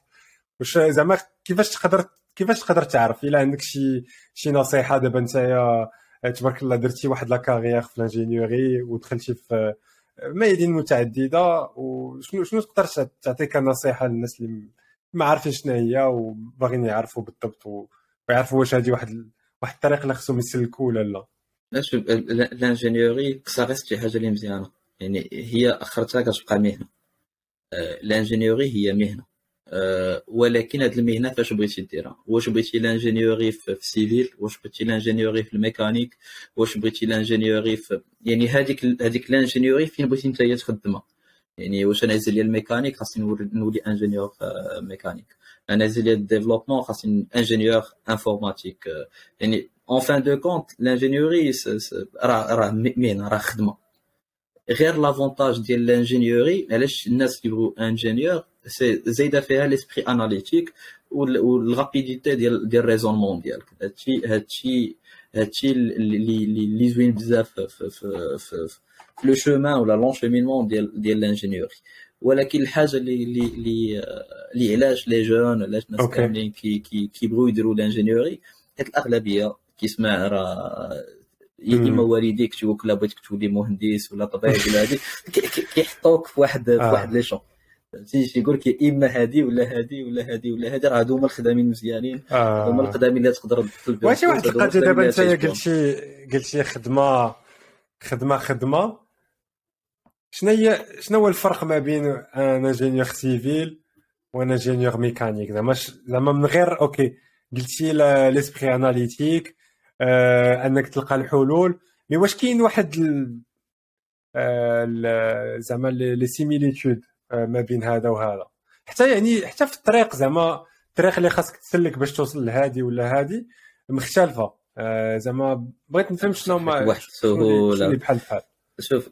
واش زعما كيفاش تقدر كيفاش تقدر تعرف إلا عندك شي شي نصيحة؟ دابا نتايا تبارك الله درتي واحد la carrière في ال ingénierie ودخلتي في ميادين متعددة وشنو شنو تقدر تعطي كنصيحه للناس اللي ما عارفين شنو هي وباغيين يعرفوا بالضبط ويعرفوا واش هذه واحد واحد الطريق اللي خصهم يسلكوا ولا لا؟ شوف ال ingénierie reste شي حاجة اللي مزيانة. يعني هي أخرتها كتبقى مهنة. ال ingénierie هي مهنة. ولكن هذه المهنة فاش بغيتي ديرها؟ واش بغيتي l'ingénierie في ال civil؟ واش بغيتي l'ingénierie في الميكانيك؟ واش بغيتي l'ingénierie في يعني هذيك هذيك l'ingénierie فين بغيتي انت تخدمها؟ يعني واش أنا ديال الميكانيك خاصني نولي ingénieur mécanique. أنا ديال ال développement خاصني ingénieur informatique. يعني en fin de compte l'ingénierie راه راه مهنة راه خدمة. غير l'avantage ديال l'ingénieur ي علاش الناس كيبغيو ingénieur؟ c'est زايده فيها l'esprit analytique و la rapidité ديال ديال ال raisonnement ديالك هادشي هادشي هادشي اللي اللي زوين بزاف في في في في le chemin ولا l'enchaînement ديال ديال l'ingénieur ي ولكن الحاجة اللي اللي اللي اللي علاش les gens علاش الناس كاملين كي كي كيبغيو يديروا l'ingénierie حيت الاغلبيه كيسمع راه اما والديك يكتبوك لا بغيتك تولي مهندس ولا طبيب ولا هادي كيحطوك في واحد في واحد les champs تيجي يقول لك إما هادي ولا هادي ولا هادي ولا هادي راه هادو هما الخدامين مزيانين. آه. هما الخدامين اللي تقدر تدخل بهم. واش واحد القضية دابا انت قلتي قلتي خدمه خدمه خدمة. شنو هي شنو هو الفرق ما بين un ingénieur civil ou un ingénieur mécanique زعما زعما من غير OK قلتي l'esprit analytique آه أنك تلقى الحلول. mais واش كاين واحد آه زعما les similitudes ما بين هذا وهذا. حتى يعني حتى في الطريق زعما الطريق اللي خاصك تسلك باش توصل لهادي ولا هادي مختلفة. آه زعما بغيت نفهم شنو هما واحد السهولة. بحال بحال. شوف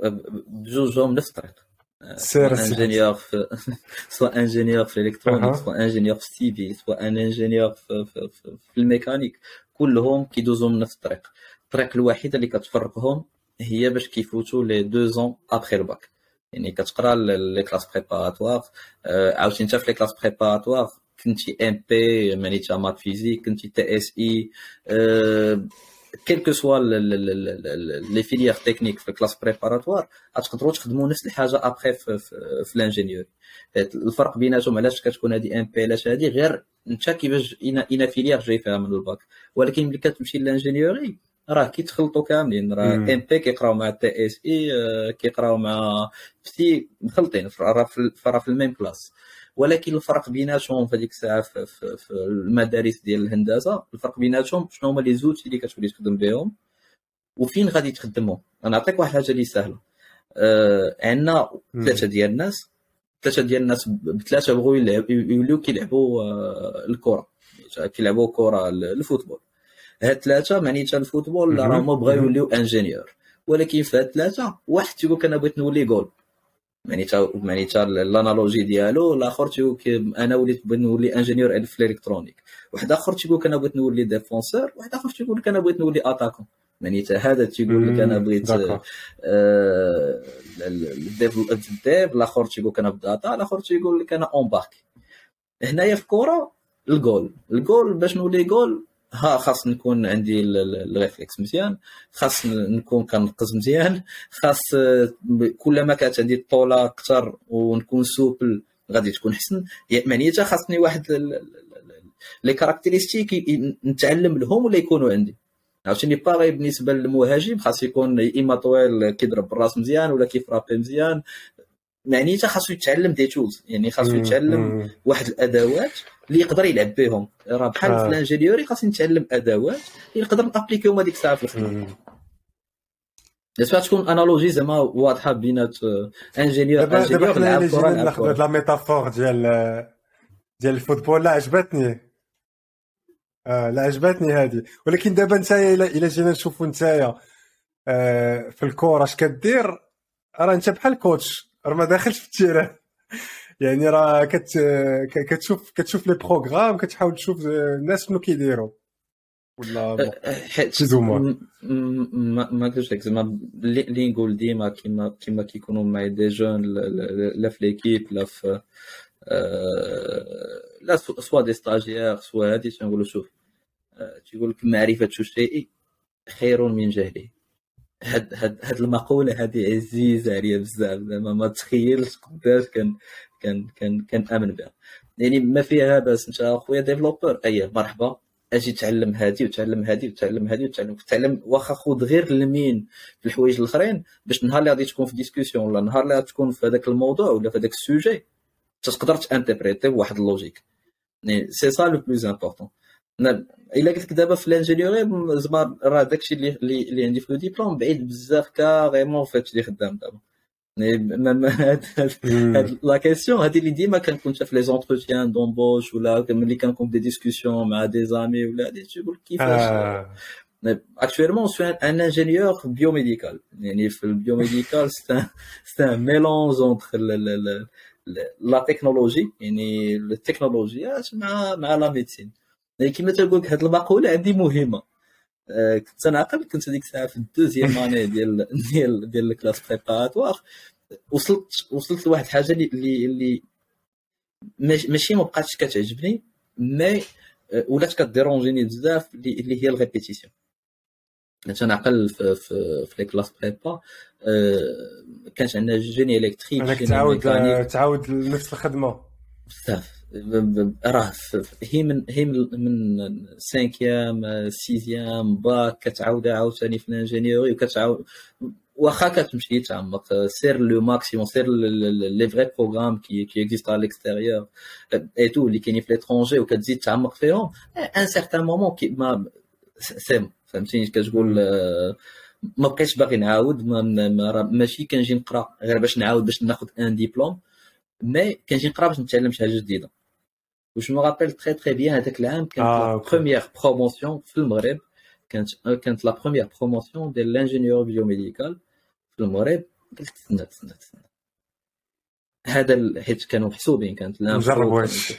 بجوجهم نفس الطريق. سير ingénieur في سواء ingénieur في ال électronique سواء ingénieur في ال civil سواء ingénieur في, في, في, في الميكانيك كلهم كيدوزوا من نفس الطريق. الطريق الوحيده اللي كتفرقهم هي باش كيفوتوا les deux ans après ال bac يعني كتقرا les classes préparatoires عاوتاني انت في les classes préparatoires كنتي MP معنيتها maths physique كنتي TSI. quelles que soient les filières techniques في ال classes préparatoires غتقدروا تخدموا نفس الحاجة ابخي في, ال ingénieur الفرق بيناتهم علاش كتكون هذه MP علاش هذه غير انت كيفاش une filière جاي فيها من الباك. ولكن ملي كتمشي لل ingénierie راه كيتخلطوا كاملين راه MP كيقراو مع TSI كيقراو مع PSI مخلطين راه في ال même classe ولكن الفرق بيناتهم في هذيك الساعة في, في, في المدارس ديال الهندسة الفرق بيناتهم شنو هما les outils اللي كتولي تخدم بهم وفين غادي أنا نعطيك واحد الحاجة اللي سهلة. آه عندنا ثلاثة ديال الناس ثلاثة ديال الناس بثلاثة بغوا يوليو كيلعبوا آه الكرة. كيلعبوا كرة ال football. هاد ثلاثة معنيتها ال football راهم بغاو يوليو ingénieur. ولكن في هاد ثلاثة واحد تيقول لك أنا بغيت نولي جول. معنيتها معنيتها ال analogie ديالو الآخر تيقول أنا وليت بغيت نولي ingénieur في ال électronique. واحد آخر تيقول لك أنا بغيت نولي défenseur واحد آخر تيقول لك أنا بغيت نولي attaquant. معنيتها هذا تيقول لك أنا بغيت ال dev الآخر تيقول لك أنا ب data الآخر تيقول لك أنا embarqué هنايا في الكره ال goal. ال goal باش نولي جول ها خاص نكون عندي ال réflexes مزيان خاص نكون كنقز مزيان خاص كلما كانت عندي الطولة أكثر ونكون souple غادي تكون حسن. معنيتها خاصني واحد les caractéristiques نتعلم لهم ولا يكونوا عندي؟ عرفتيني باغي بالنسبة للمهاجم خاص يكون اما طويل كيضرب بالراس مزيان ولا كيفرابي مزيان معنيتها خاصو يتعلم des tools. يعني خاصو يتعلم واحد الأدوات اللي يقدر يلعب بهم. راه بحال آه. في ال ingénierie خاصني نتعلم أدوات اللي نقدر نابليكيهم هذيك الساعة في الخدمة. j'espère تكون analogie زعما واضحة بينات ingénieur دابا دابا حنا جينا ناخذ la métaphore ديال ديال ال football. لا عجبتني. آه لا عجبتني هذه ولكن دابا انت الا جينا نشوفوا انت آه في الكورة اش كدير راه انت بحال coach راه ما داخلش في ال terrain. يعني راه كت كتشوف كتشوف les programmes كتحاول تشوف الناس شنو كيديروا. ولا شي زوما ما ما قلتش لك زعما اللي نقول ديما كيما كيما كيكونوا معايا des jeunes لا في l'équipe لا في لا soit des stagiaires soit هادي تنقولوا شوف تيقول لك معرفة الشيء خير من جهله. هاد هاد هاد المقولة هذه عزيزة عليا بزاف. زعما ما تخيلش قداش كان كان كان كنامن بها. يعني ما فيها باس. انت أخويا développeur اي مرحبا. أجي تعلم هادي وتعلم هادي وتعلم هادي وتعلم تعلم واخا خذ غير ال min في الحوايج الأخرين باش النهار اللي غادي تكون في discussion ولا النهار اللي تكون في هذاك الموضوع ولا في هذاك ال sujet تقدر تانتربريتي بواحد ال logique. c'est ça le plus important إلا قلت لك دابا في ال ingénierie زعما راه داكشي اللي اللي عندي في le diplôme بعيد بزاف carrément في هادشي اللي خدام دابا. هاد la question هادي اللي ديما كنكون في les entretiens d'embauche ولا ملي كنكون des discussions مع des amis ولا هادي تقول كيفاش؟ actuellement je suis un ingénieur biomédical. يعني في ال biomédical c'est un mélange entre la technologie يعني التكنولوجيات مع مع la médecine يعني كما تقول لك هاد المقولة عندي مهمة. كنت أنا عقل كنت هذيك الساعة في ال deuxième année ديال ديال ديال ال classes préparatoires وصلت وصلت لواحد الحاجة اللي اللي ماشي ما بقاتش كتعجبني mais ولات كديرونجيني بزاف اللي هي ال répétition كنت أنا عقل في في, في les classes prépa كانت عندنا génie électrique تعاود تعاود نفس الخدمة. بزاف. راه هي من هي من cinquième sixième bac كتعاود عاوتاني في ال ingénierie وكتعاود واخا كتمشي تعمق sur le maximum sur les vrais programmes qui qui existent على l'extérieur. et tout اللي كاينين في l'étranger وكتزيد تعمق فيهم. un certain moment كي ما سيم فهمتيني كتقول ما بقيتش باغي نعاود ما ماشي كنجي نقرا غير باش نعاود باش ناخذ un diplôme mais كنجي نقرا باش نتعلم شي حاجة جديدة. و je me rappelle très très bien هذاك العام كانت la première promotion في المغرب كانت كانت la première promotion ديال l'ingénieur biomédical في المغرب قلت تسنى تسنى تسنى هذا حيت كانوا محسوبين كانت نجرب واش.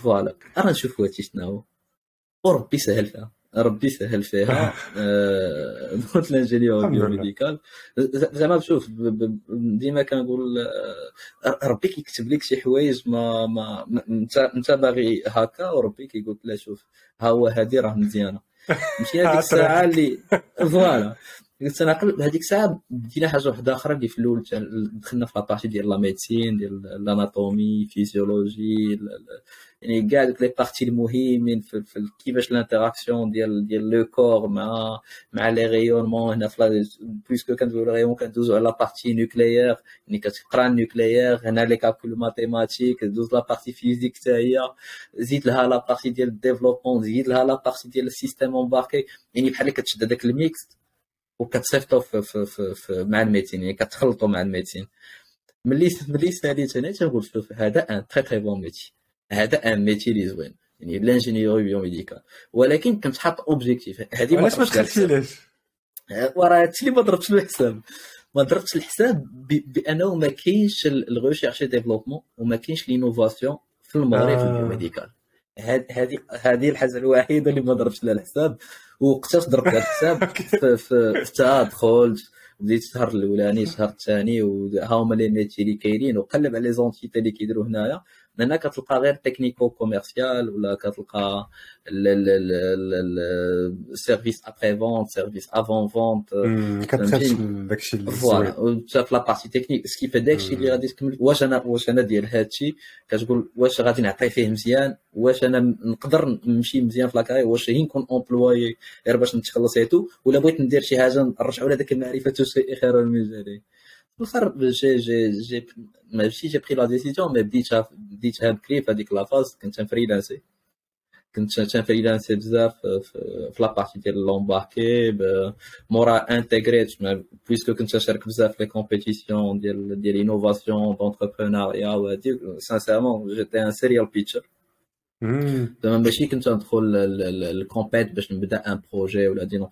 voilà. راه نشوف هادشي شنو وربي سهل فيها. ربي سهل فيها. دوت l'ingénieur biomédical زعما شوف ديما كنقول آه، ربي كيكتب لك شي حوايج ما ما انت انت باغي هكا وربي كيقول لا شوف ها هو هذه راه مزيانة. ماشي هذيك الساعة اللي voilà. قلت أنا قبل هذيك الساعة بدينا حاجة واحدة أخرى اللي في الأول دخلنا في la partie ديال la médecine ديال l'anatomie physiologie يعني كاع دوك les parties المهمين في, في كيفاش l'interaction ديال ديال le corps مع مع les rayonnements هنا في puisque كندوزو rayons كندوزو على la partie nucléaire يعني كتقرا ال nucléaire هنا les calculs mathématiques دوز la partie physique حتى هي زيد لها la partie ديال ال développement زيد لها la partie ديال ال système embarqué يعني بحال كتشد هذاك ال mix وكتصيفطو في, في, في, في مع الميتين يعني كتخلطو مع الميتين ملي ملي ساليت أنا تنقول شوف هذا un très très bon métier هذا un métier زوين. يعني l'ingénierie biomédicale ولكن كنت حاط objectif. هذه علاش ما دخلتيش وراه هادشي اللي ما ضربتش الحساب. ما ضربتش الحساب بأنه ما كاينش ال recherche développement وما كاينش l'innovation في المغرب في آه. ال biomédical هذه هذه الحاجة الوحيدة اللي ما ضربتش لها الحساب. وقتاش ضربت لها الحساب؟ في في دخلت بديت الشهر الأولاني الشهر الثاني وها هما les métiers اللي كاينين وقلب على les entités اللي كيديروا هنايا. لأن كتلقى غير technico-commercial ولا كتلقى ال service après-vente service avant-vente داكشي voilà في la partie technique ce qui في داكشي اللي غادي تكمل واش أنا واش أنا ديال هادشي؟ كتقول واش غادي نعطي فيه مزيان؟ واش أنا نقدر نمشي مزيان في la carrière واش هي نكون employé غير باش نتخلص ايتو ولا بغيت ندير شي حاجة نرجعوا لهذاك المعرفة شيء خير من الآخر جي جي جي ماشي جي بري لا ديسيزيون مي بديتها بديتها بكري في هذيك لافاز كنت فريلانسي كنت فريلانسي بزاف في لابارتي ديال لومباركي مورا انتيغريت بويسكو كنت نشارك بزاف في لي كومبيتيسيون ديال ديال انوفاسيون دونتربرونيا وهادي سانسيرمون جيتي ان سيريال بيتشر زعما ماشي كنت ندخل ال compète باش نبدا un projet ولا dès nos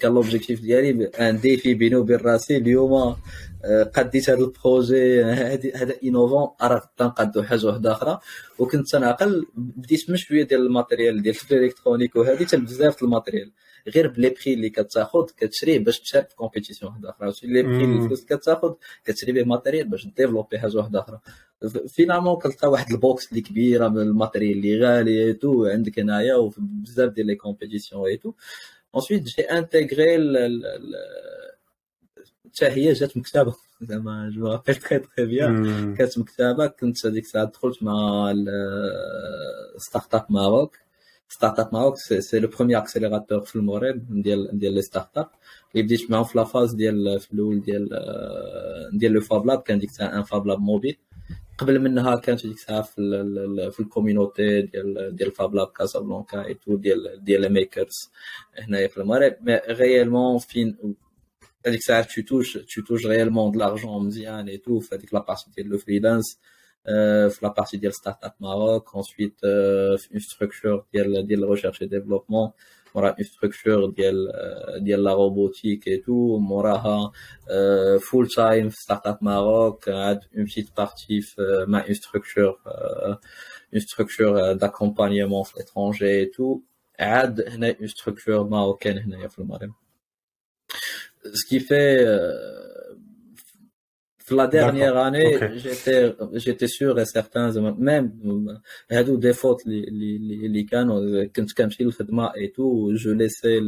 كان l'objectif ديالي un défi بيني وبين راسي اليوم قديت هذا ال projet هذا en avant راه تنقادو حاجة واحدة أخرى. وكنت تنعقل بديت من شوية ديال ال matériel ديال ال électronique وهذه حتى بزاف ال matériel. غير ب les prix اللي كتاخذ كتشريه باش تشارك في compétition واحدة أخرى. les prix اللي الفلوس كتاخذ كتشري به matériel باش développer حاجة واحدة أخرى. finalement كتلقى واحد ال box اللي كبيرة ال matériel اللي غالي tout عندك هنايا وبزاف ديال les compétitions et tout Ensuite, j'ai intégré le, حتى هي جات مكتبه زعما je me rappelle très très bien كانت مكتبه كنت هذيك الساعة دخلت مع Startup Maroc Startup Maroc c'est le premier accélérateur في المغرب ديال ديال les startups اللي بديت معاهم في la phase ديال في الأول ديال ديال لو فاب لاب كان ديك الساعة ان فاب لاب موبيل قبل منها كانت ديك الساعة في في الكوميونيتي ديال ديال فاب لاب كازابلانكا اي تو ديال ديال ميكرز هنايا في المغرب. مي غيالمون فين هذيك الساعة تو توش تو توش غيالمون د لارجون مزيان اي تو في هذيك لابارتي ديال لو فريلانس في لابارتي ديال ستارت اب ماروك انسويت في اون ستركتور ديال ديال ريشيرش اي ديفلوبمون موراها اون ستركتور ديال ديال لا روبوتيك اي تو موراها فول تايم في ستارت اب ماروك عاد اون بتيت بارتي مع اون ستركتور اون ستركتور داكومبانيمون في لترونجي اي تو عاد هنا اون ستركتور ماروكان هنايا في المغرب سكي في la dernière année, j'étais, j'étais sûr et certain, même, هادو des fautes اللي اللي كانوا كنت كنمشي للخدمة et tout, je laissais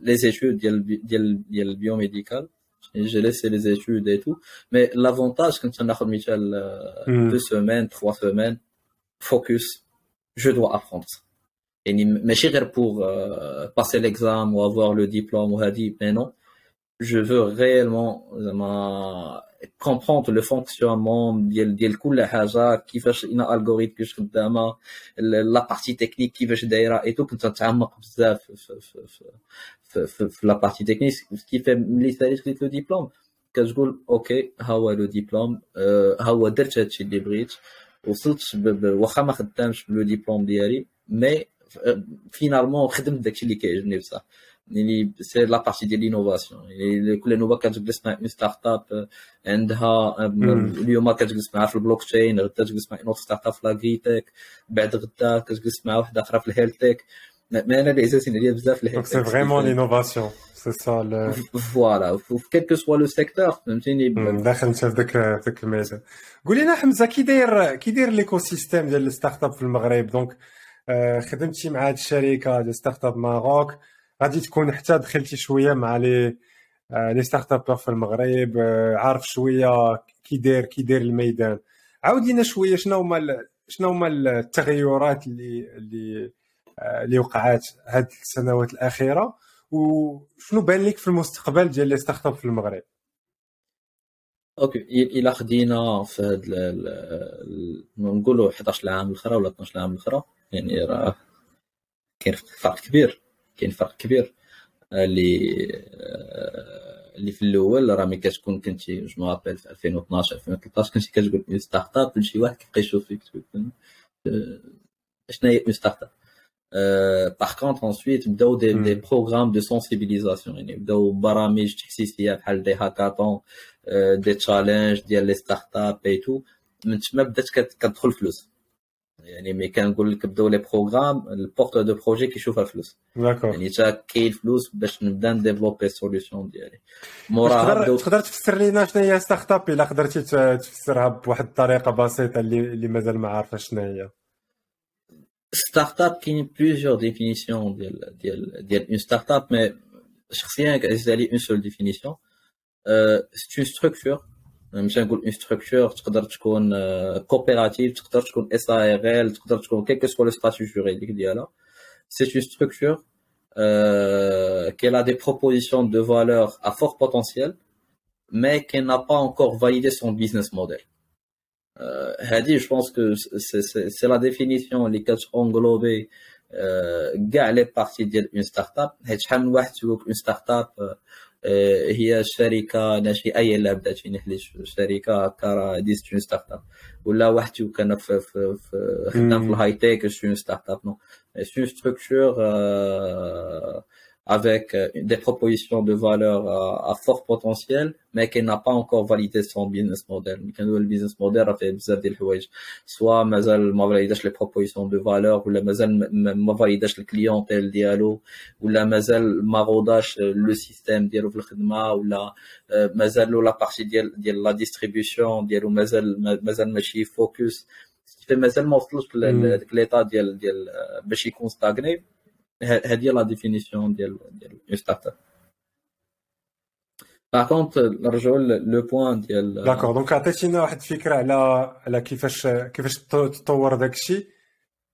les études ديال le biomédical j'ai laissé les études et tout mais l'avantage quand on a hmm. deux semaines trois semaines focus je dois apprendre ça et ماشي غير pour euh, passer l'examen ou avoir le diplôme ou mais non Je veux réellement comprendre le fonctionnement ديال ديال كل حاجة كيفاش ان الغوريثم كيفاش خدامه la partie technique كيفاش دايره et tout كنت نتعمق بزاف في في في في, في la partie technique كيف ملي ساليت خديت le diplôme كتقول okay ها هو le diplôme ها هو درت هادشي اللي بغيت وصلت واخا ما خدامش ب le diplôme ديالي mais finalement خدمت داكشي اللي كيعجبني بصح يعني c'est la partie ديال l'innovation كل نوبه كتجلس مع une startup عندها اليوم كتجلس معها في البلوك تشين غدا تجلس مع une startup في l'agritech بعد غدا كتجلس مع واحدة أخرى في ال healthtech ما أنا اللي عزازين عليا بزاف ال healthtech c'est vraiment l'innovation c'est ça voilà في quel que soit le secteur فهمتيني داخل انت في ذاك ذاك الميدان قول لنا حمزة كي داير كي داير l'écosystème ديال ال startup في المغرب؟ donc خدمتي مع هاد الشركة ديال Startup Maroc. غادي تكون حتى دخلتي شوية مع les آه، les startups في المغرب آه، عارف شوية كي داير كي داير الميدان. عاود لينا شوية شنو هما شنو هما التغيرات اللي اللي آه، اللي وقعات هاد السنوات الأخيرة؟ وشنو بان لك في المستقبل ديال les startups في المغرب؟ okay. إلى خدينا في هاد نقولوا 11 عام الأخرى ولا 12 عام الأخرى؟ يعني راه كاين فرق كبير. كاين فرق كبير. اللي اللي في الأول راه ملي كتكون كنتي je me rappelle في 2012 2013 كنتي كتقول une startup شي واحد كيبقى يشوف فيك تقول شنو هي une startup par contre ensuite بداو des des programmes de sensibilisation يعني بداو برامج تحسيسيه بحال des hackathons des challenges ديال les startups et tout من تما بدات كتدخل فلوس. يعني ملي كنقول لك بداو les programmes ال porteur de projet كيشوف الفلوس. d'accord يعني تا كاين الفلوس باش نبدا نdévelopper ال solution ديالي. موراها تقدر تقدر تفسر لينا شنو هي startup إلا قدرتي تفسرها بواحد الطريقة بسيطة اللي اللي مازال ما عارفة شنو هي. startup كاين plusieurs définitions ديال ديال ديال une startup mais شخصيا كنزيد عليه une seule définition c'est une structure مشان نقول اون ستركتور تقدر تكون كوبيراتيف تقدر تكون اس ا ار ال تقدر تكون كيكو سوا لو ستاتيو جوريديك ديالها سي اون ستركتور qu'elle a des propositions de valeur à fort potentiel, mais qu'elle n'a pas encore validé son business model. Euh, Hadi, je pense que c'est la définition اللي كتenglober كاع les parties d'une startup. حيت شحال من واحد تقول une startup هي شركة ناشئه اللي بدات في نحلي شركة هكا dite une startup ولا واحد كان في في في خدام في ال high-tech une startup non une structure avec euh, des propositions de valeur à, à fort potentiel, mais qui n'a pas encore validé son business model. Mais quand le business model a fait بزاف ديال الحوايج soit مازال ما validاش les propositions de valeur ولا مازال ما فاليداش الكليونتيل ديالو ولا مازال ما غوداش لو سيستيم ديالو في الخدمه ولا مازال لا بارتي ديال ديال لا ديستريبيسيون ديالو مازال مازال ماشي فوكس مازال ما وصلش لذاك ليطا ديال ديال باش يكون ستاغني هذه لا ديفينيسيون ديال ديال ستارت اب باغ كونت نرجعوا لو بوان ديال داكور دونك عطيتينا واحد الفكرة على على كيفاش كيفاش تطور داك الشيء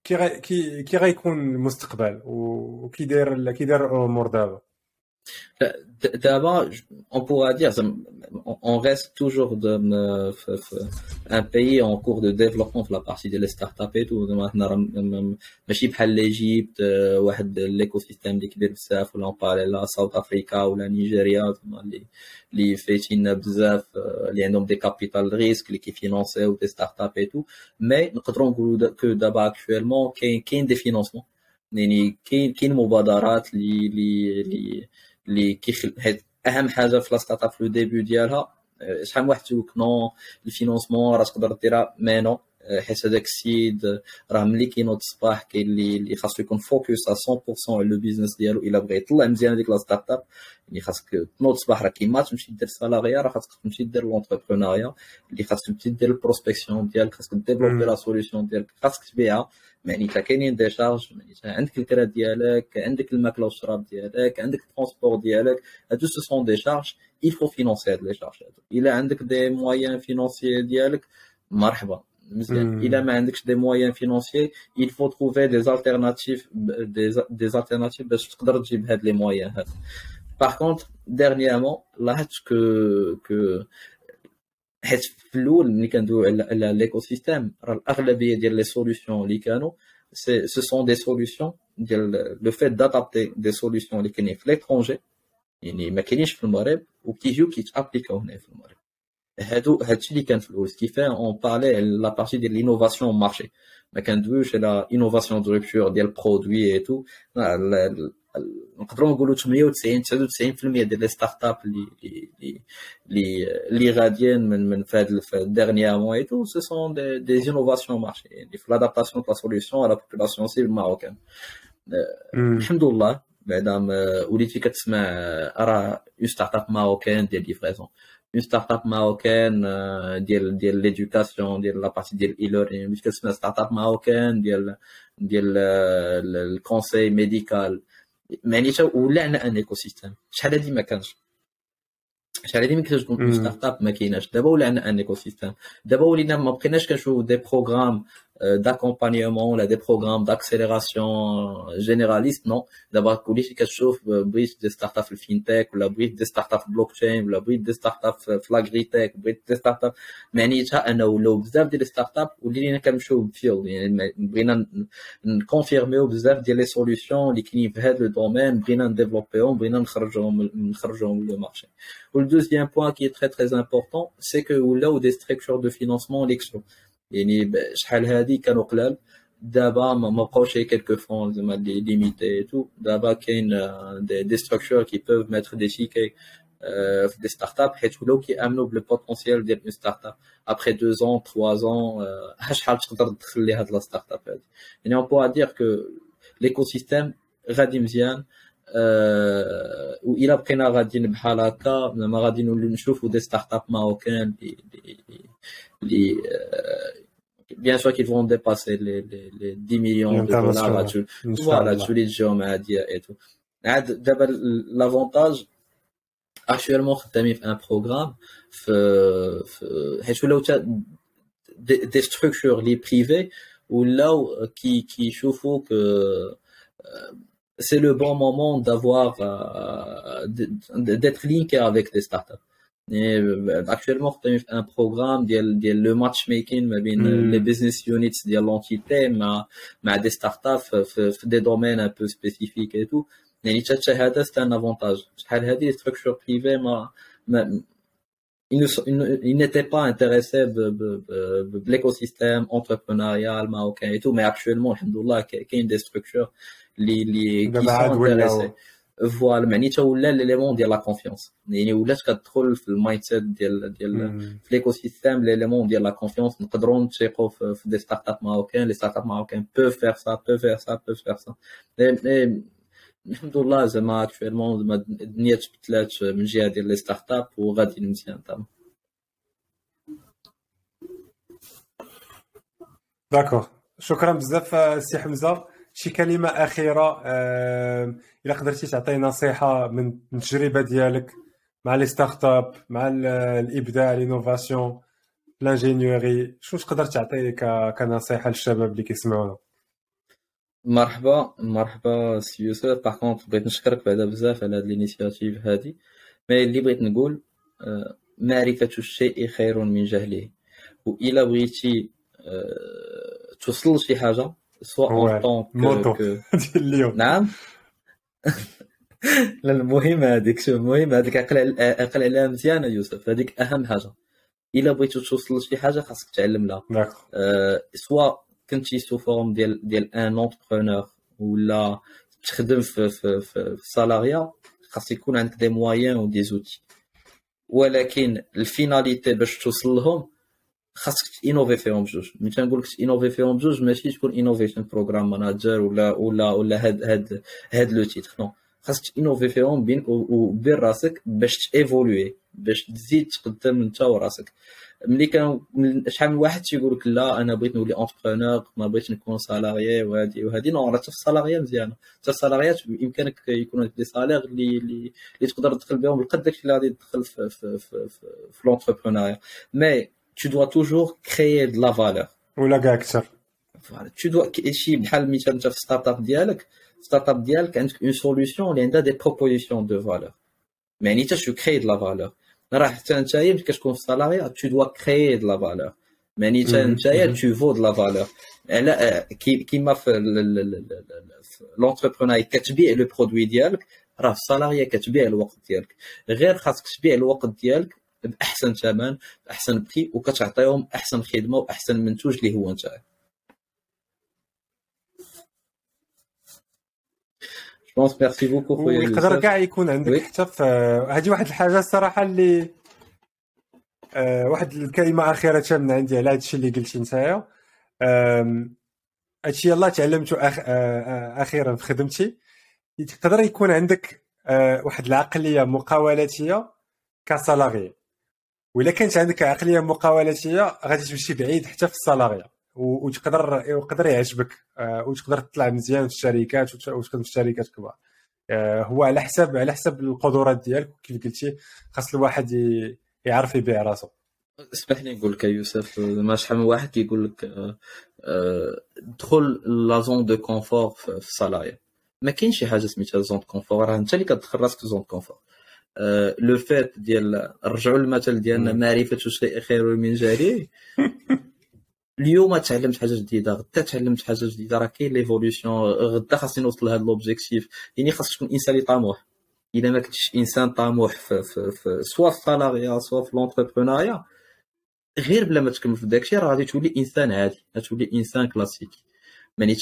كي غيكون المستقبل وكي داير كي داير الأمور دابا D'abord, on pourra dire, on reste toujours de, un pays en cours de développement pour la partie de les startups et tout. ماشي بحال l'Égypte واحد l'écosystème اللي كبير بزاف ولا on parle là South Africa ولا نيجيريا اللي اللي فايتين بزاف اللي عندهم des capital-risque اللي كي financer و des startups et tout mais نقدروا نقولوا que دابا actuellement كاين كاين des financements يعني كاين كاين مبادرات اللي اللي اللي كيخل أهم حاجة في la startup في le début ديالها شحال من واحد non ال financement راه تقدر ديرها. mais non حيت هذاك السيد راه ملي كينوض الصباح كاين اللي اللي خاصو يكون focus 100% على le business ديالو إلا بغى يطلع مزيان هذيك la startup يعني خاصك تنوض الصباح راه كيما تمشي دير ال salariat راه خاصك تمشي دير l'entrepreneuriat اللي خاصك تمشي دير ال prospection ديالك خاصك développer la solution ديالك. خاصك تبيعها. معناتها كاينين des charges معناتها عندك الكرا ديالك عندك الماكلة والشراب ديالك عندك ال transport ديالك هادو ce sont des charges il faut financer هاد les charges هادو الا عندك des moyens financiers ديالك مرحبا. مزيان الا ما عندكش des moyens financiers il faut trouver des alternatives des alternatives باش تقدر تجيب هاد les moyens هاد par contre dernièrement لاحظت que que حيت في الأول ملي كندويو على l'écosystème راه الاغلبيه ديال les solutions اللي كانوا c'est ce sont des هادو هادشي اللي كان في الأول كيفاه on parlait la partie ديال l'innovation marché ما كندويوش على innovation de rupture ديال produit et tout نقدروا نقولوا 98 99% ديال les startups اللي اللي اللي اللي غاديين من من في هاد ال derniers mois et tout ce sont des des innovations marché يعني في l'adaptation تاع solution على population celle marocaine الحمد لله بعدا وليت فيك تسمع راه une startup marocaine ديال livraison une startup marocaine ديال ديال l'éducation ديال la partie ديال e-learning وليت كتسمع startup marocaine ديال ديال ال conseil médical معناتها ولا عندنا un écosystème شحال هادي ما كانش شحال هادي ملي كتكون startup ما كايناش دابا ولا عندنا un écosystème دابا ولينا ما بقيناش كنشوفو des programmes d'accompagnement ولا des programmes d'accélération généraliste non دابا وليتي كتشوف بغيت des startups في ال fintech ولا بغيت des startups في بلوك تشين ولا بغيت des startups في l'agritech بغيت des startups معنيتها أنا ولاو بزاف ديال لي ستارت اب ولينا كنمشيو بفيلد يعني بغينا نكونفيرميو بزاف ديال لي سوليوشن اللي كاينين في هذا الدومين بغينا نديفلوبيهم بغينا نخرجوهم نخرجوهم لو مارشي والدوزيام بوان كي تري تري امبورطون سي كو ولاو دي ستركتور دو فينانسمون ليكسو يعني شحال هادي كانوا قلال. دابا ما بقاوش كيلكو فون زعما لي ليميتي تو دابا كاين دي, دي ستراكشر كي بوف ميتر دي تيكي في des startups حيت ولاو كيأمنوا ب le potentiel ديال une startup après deux ans trois ans شحال تقدر تدخل لي هاد la startup هادي. يعني on peut dire que l'écosystème غادي مزيان أه والا بقينا غاديين بحال هكا ما غادي نوليو نشوفوا des startups marocaines Euh, bien sûr qu'ils vont dépasser les, 10 millions de dollars là-dessus. Voilà, sur les et tout. Ah, l'avantage, actuellement, tu un programme, des, des structures, les privées, ou là euh, qui, qui chauffent que euh, c'est le bon moment d'avoir, d'être linké avec des startups? اكشوالمون خدامين في ان بروغرام ديال ديال لو ماتش ميكين ما بين لي بيزنس يونيتس ديال لونتيتي مع مع des startups في, في des domaines un peu spécifiques et tout يعني حتى هذا c'est un avantage شحال هذه structures privées ما, ما il n'était pas intéressé de l'écosystème entrepreneurial marocain et tout, mais actuellement, الحمد لله, il y a des structures qui sont intéressées. voilà معنيتها ولا l'élément ديال la confiance يعني ولات كتدخل في ال mindset ديال ديال في l'écosystème l'élément ديال la confiance نقدروا نتيقوا في, في des startups marocaines les startups marocaines peuvent faire ça peuvent faire ça peuvent faire ça الحمد لله زعما actuellement زعما الدنيا تبدلات من جهه ديال les startups وغادي مزيان تمام d'accord شكرا بزاف سي حمزه شي كلمة أخيرة إلا قدرتي تعطي نصيحة من التجربة ديالك مع les startups مع الإبداع ال innovation l'ingénierie شنو تقدر تعطي كنصيحة للشباب اللي كيسمعونا؟ مرحبا مرحبا سي يوسف. باغ بغيت نشكرك بعدا بزاف على هاد ال initiative هادي. mais اللي بغيت نقول معرفة الشيء خير من جهله. وإلا بغيتي توصل لشي حاجة سواء un ديال اليوم نعم لا المهم هذيك شوف المهم هذيك عقل عقل عليها مزيان يوسف هذيك اهم حاجة الا بغيتي توصل لشي حاجة خاصك تعلم لها أه سواء كنتي sous forme ديال ديال un entrepreneur ولا تخدم في في في, في ال salariat خاص يكون عندك des moyens و des outils ولكن ال finalité باش توصل لهم خاصك innover فيهم بجوج. ملي تنقول لك innover فيهم بجوج ماشي تكون innovation program manager ولا ولا ولا هاد هاد هاد les titres non خاصك innover فيهم بين وبين راسك باش ت évoluer باش تزيد تقدم انت وراسك. ملي كان شحال من واحد تيقول لك لا أنا بغيت نولي entrepreneur ما بغيتش نكون salarié وهادي وهادي. non راه حتى في مزيانه حتى ال salariat بامكانك يكون عندك des salaires اللي اللي تقدر تدخل بهم القد داكشي اللي غادي تدخل في في في, في, في l'entrepreneuriat mais tu dois toujours créer de la valeur. ولا كاع أكثر voilà tu dois شي بحال مثلا انت في startup ديالك startup ديالك عندك une solution اللي عندها des propositions de valeur يعني انت tu crées de la valeur راه حتى انت ملي كتكون في ال salariat tu dois créer de la valeur يعني حتى انت tu vends de la valeur على كيما في l'entrepreneuriat كتبيع le produit ديالك راه في ال salariat كتبيع الوقت ديالك غير خاصك تبيع الوقت ديالك بأحسن ثمن بأحسن prix وكتعطيهم أحسن خدمة وأحسن منتوج اللي هو نتاعك. بونس merci beaucoup خويا يقدر كاع يكون عندك حتى في هذه واحد الحاجة الصراحة اللي أه واحد الكلمة أخيرة من عندي على هذا الشيء اللي قلتي نتايا. هادشي يلاه تعلمته أخ... أه أخيرا في خدمتي. تقدر يكون عندك أه واحد العقلية مقاولاتية ك salarié وإلا كانت عندك عقلية مقاولاتية غادي تمشي بعيد حتى في ال salariat وتقدر يقدر يعجبك. آه، وتقدر تطلع مزيان في الشركات وتخدم في شركات كبار. آه، هو على حساب على حساب القدرات ديالك كيف قلتي خاص الواحد يعرف يبيع راسو. اسمح لي نقول لك يوسف ما شحال من واحد كيقول لك آه، دخل la zone de confort في ال salariat ما كاينش شي حاجة سميتها zone de confort راه انت اللي كتدخل راسك في zone de confort لو فات ديال نرجعوا للمثل ديالنا معرفة الشيء خير من جهله اليوم تعلمت حاجة جديدة غدا تعلمت حاجة جديدة. راه كاين l'évolution غدا خاصني نوصل لهذا l'objectif يعني خاصك تكون إنسان اللي طموح. اذا ما كنتش إنسان طموح في, في, في soit في ال salariat soit في l'entrepreneuriat غير بلا ما تكمل في داكشي راه غادي تولي إنسان عادي. غتولي إنسان كلاسيكي يعني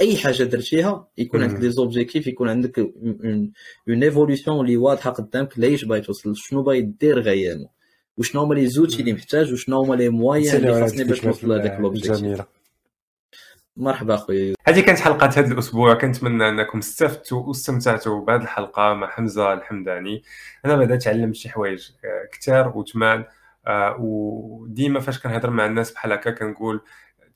أي حاجة درتيها يكون عندك des objectifs يكون عندك une évolution اللي واضحة قدامك ليش باغي توصل شنو باغي دير غيامو وشنو هما les outils اللي محتاج وشنو هما les moyens اللي خاصني باش نوصل لهذاك l'objectif مرحبا خويا هذه كانت حلقة هذا الأسبوع كنتمنى أنكم استفدتوا واستمتعتوا بهذه الحلقة مع حمزة الحمداني. أنا بعدا تعلمت شي حوايج آه، كثار وثمان آه، وديما فاش كنهضر مع الناس بحال هكا كنقول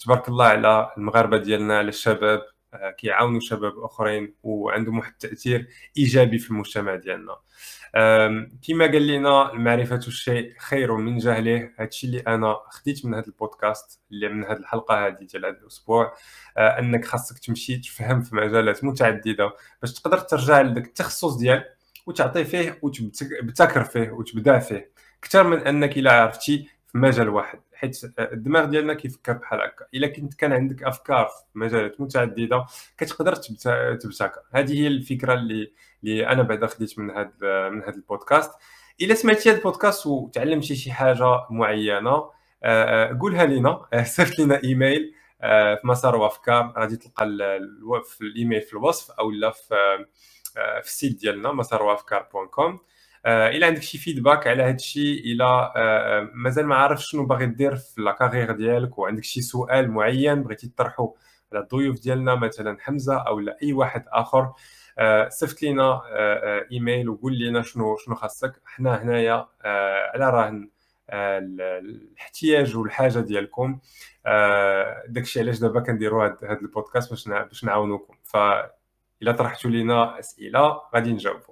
تبارك الله على المغاربة ديالنا على الشباب آه، كيعاونوا شباب أخرين وعندهم واحد التأثير إيجابي في المجتمع ديالنا. كما قال لنا المعرفة الشيء خير من جهله. هادشي اللي أنا خديت من هذا البودكاست اللي من هذه الحلقة هذه ديال هذا الأسبوع آه، أنك خاصك تمشي تفهم في مجالات متعددة باش تقدر ترجع لذاك التخصص ديالك وتعطي فيه وتبتكر فيه وتبدع فيه. أكثر من أنك إلا عرفتي في مجال واحد حيت الدماغ ديالنا كيفكر بحال هكا. إلا كنت كان عندك أفكار في مجالات متعددة كتقدر تبتكر. هذه هي الفكرة اللي اللي أنا بعدا خديت من هذا من هذا البودكاست. إلا سمعتي هذا البودكاست وتعلمتي شي حاجة معينة آه، آه، قولها لنا صيفط لنا إيميل آه، في مسار وافكار. غادي تلقى في الإيميل في الوصف أو لا في في ال site ديالنا مسار وافكار point com. الا عندك شي feedback على هذا الشيء الا مازال ما عارف شنو باغي دير في la carrière ديالك وعندك شي سؤال معين بغيتي تطرحه على الضيوف ديالنا مثلا حمزة أو لا أي واحد آخر صيفط لينا إيميل وقول لنا شنو شنو خاصك. حنا هنايا على راهن الاحتياج والحاجة ديالكم. داكشي علاش دابا كنديروا هذا البودكاست باش باش نعاونوكم. ف إلا طرحتوا لنا أسئلة غادي نجاوبوا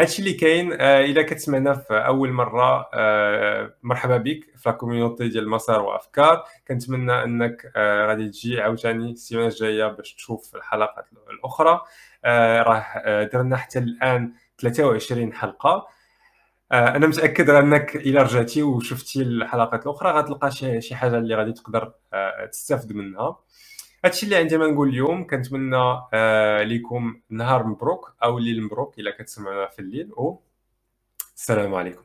هادشي اللي كاين آه إلا كتسمعنا في أول مرة آه مرحبا بك في لاكوميونيتي ديال مسار وأفكار. كنتمنى أنك آه غادي تجي عاوتاني السيمانة الجاية باش تشوف الحلقات الأخرى. راه درنا حتى الآن 23 حلقة. أنا متأكد أنك إلا رجعتي وشفتي الحلقات الأخرى غتلقى شي حاجة اللي غادي تقدر تستافد منها. هادشي اللي عندي ما نقول اليوم كنتمنى آه لكم نهار مبروك أو ليل مبروك إلا كتسمعونا في الليل و السلام عليكم.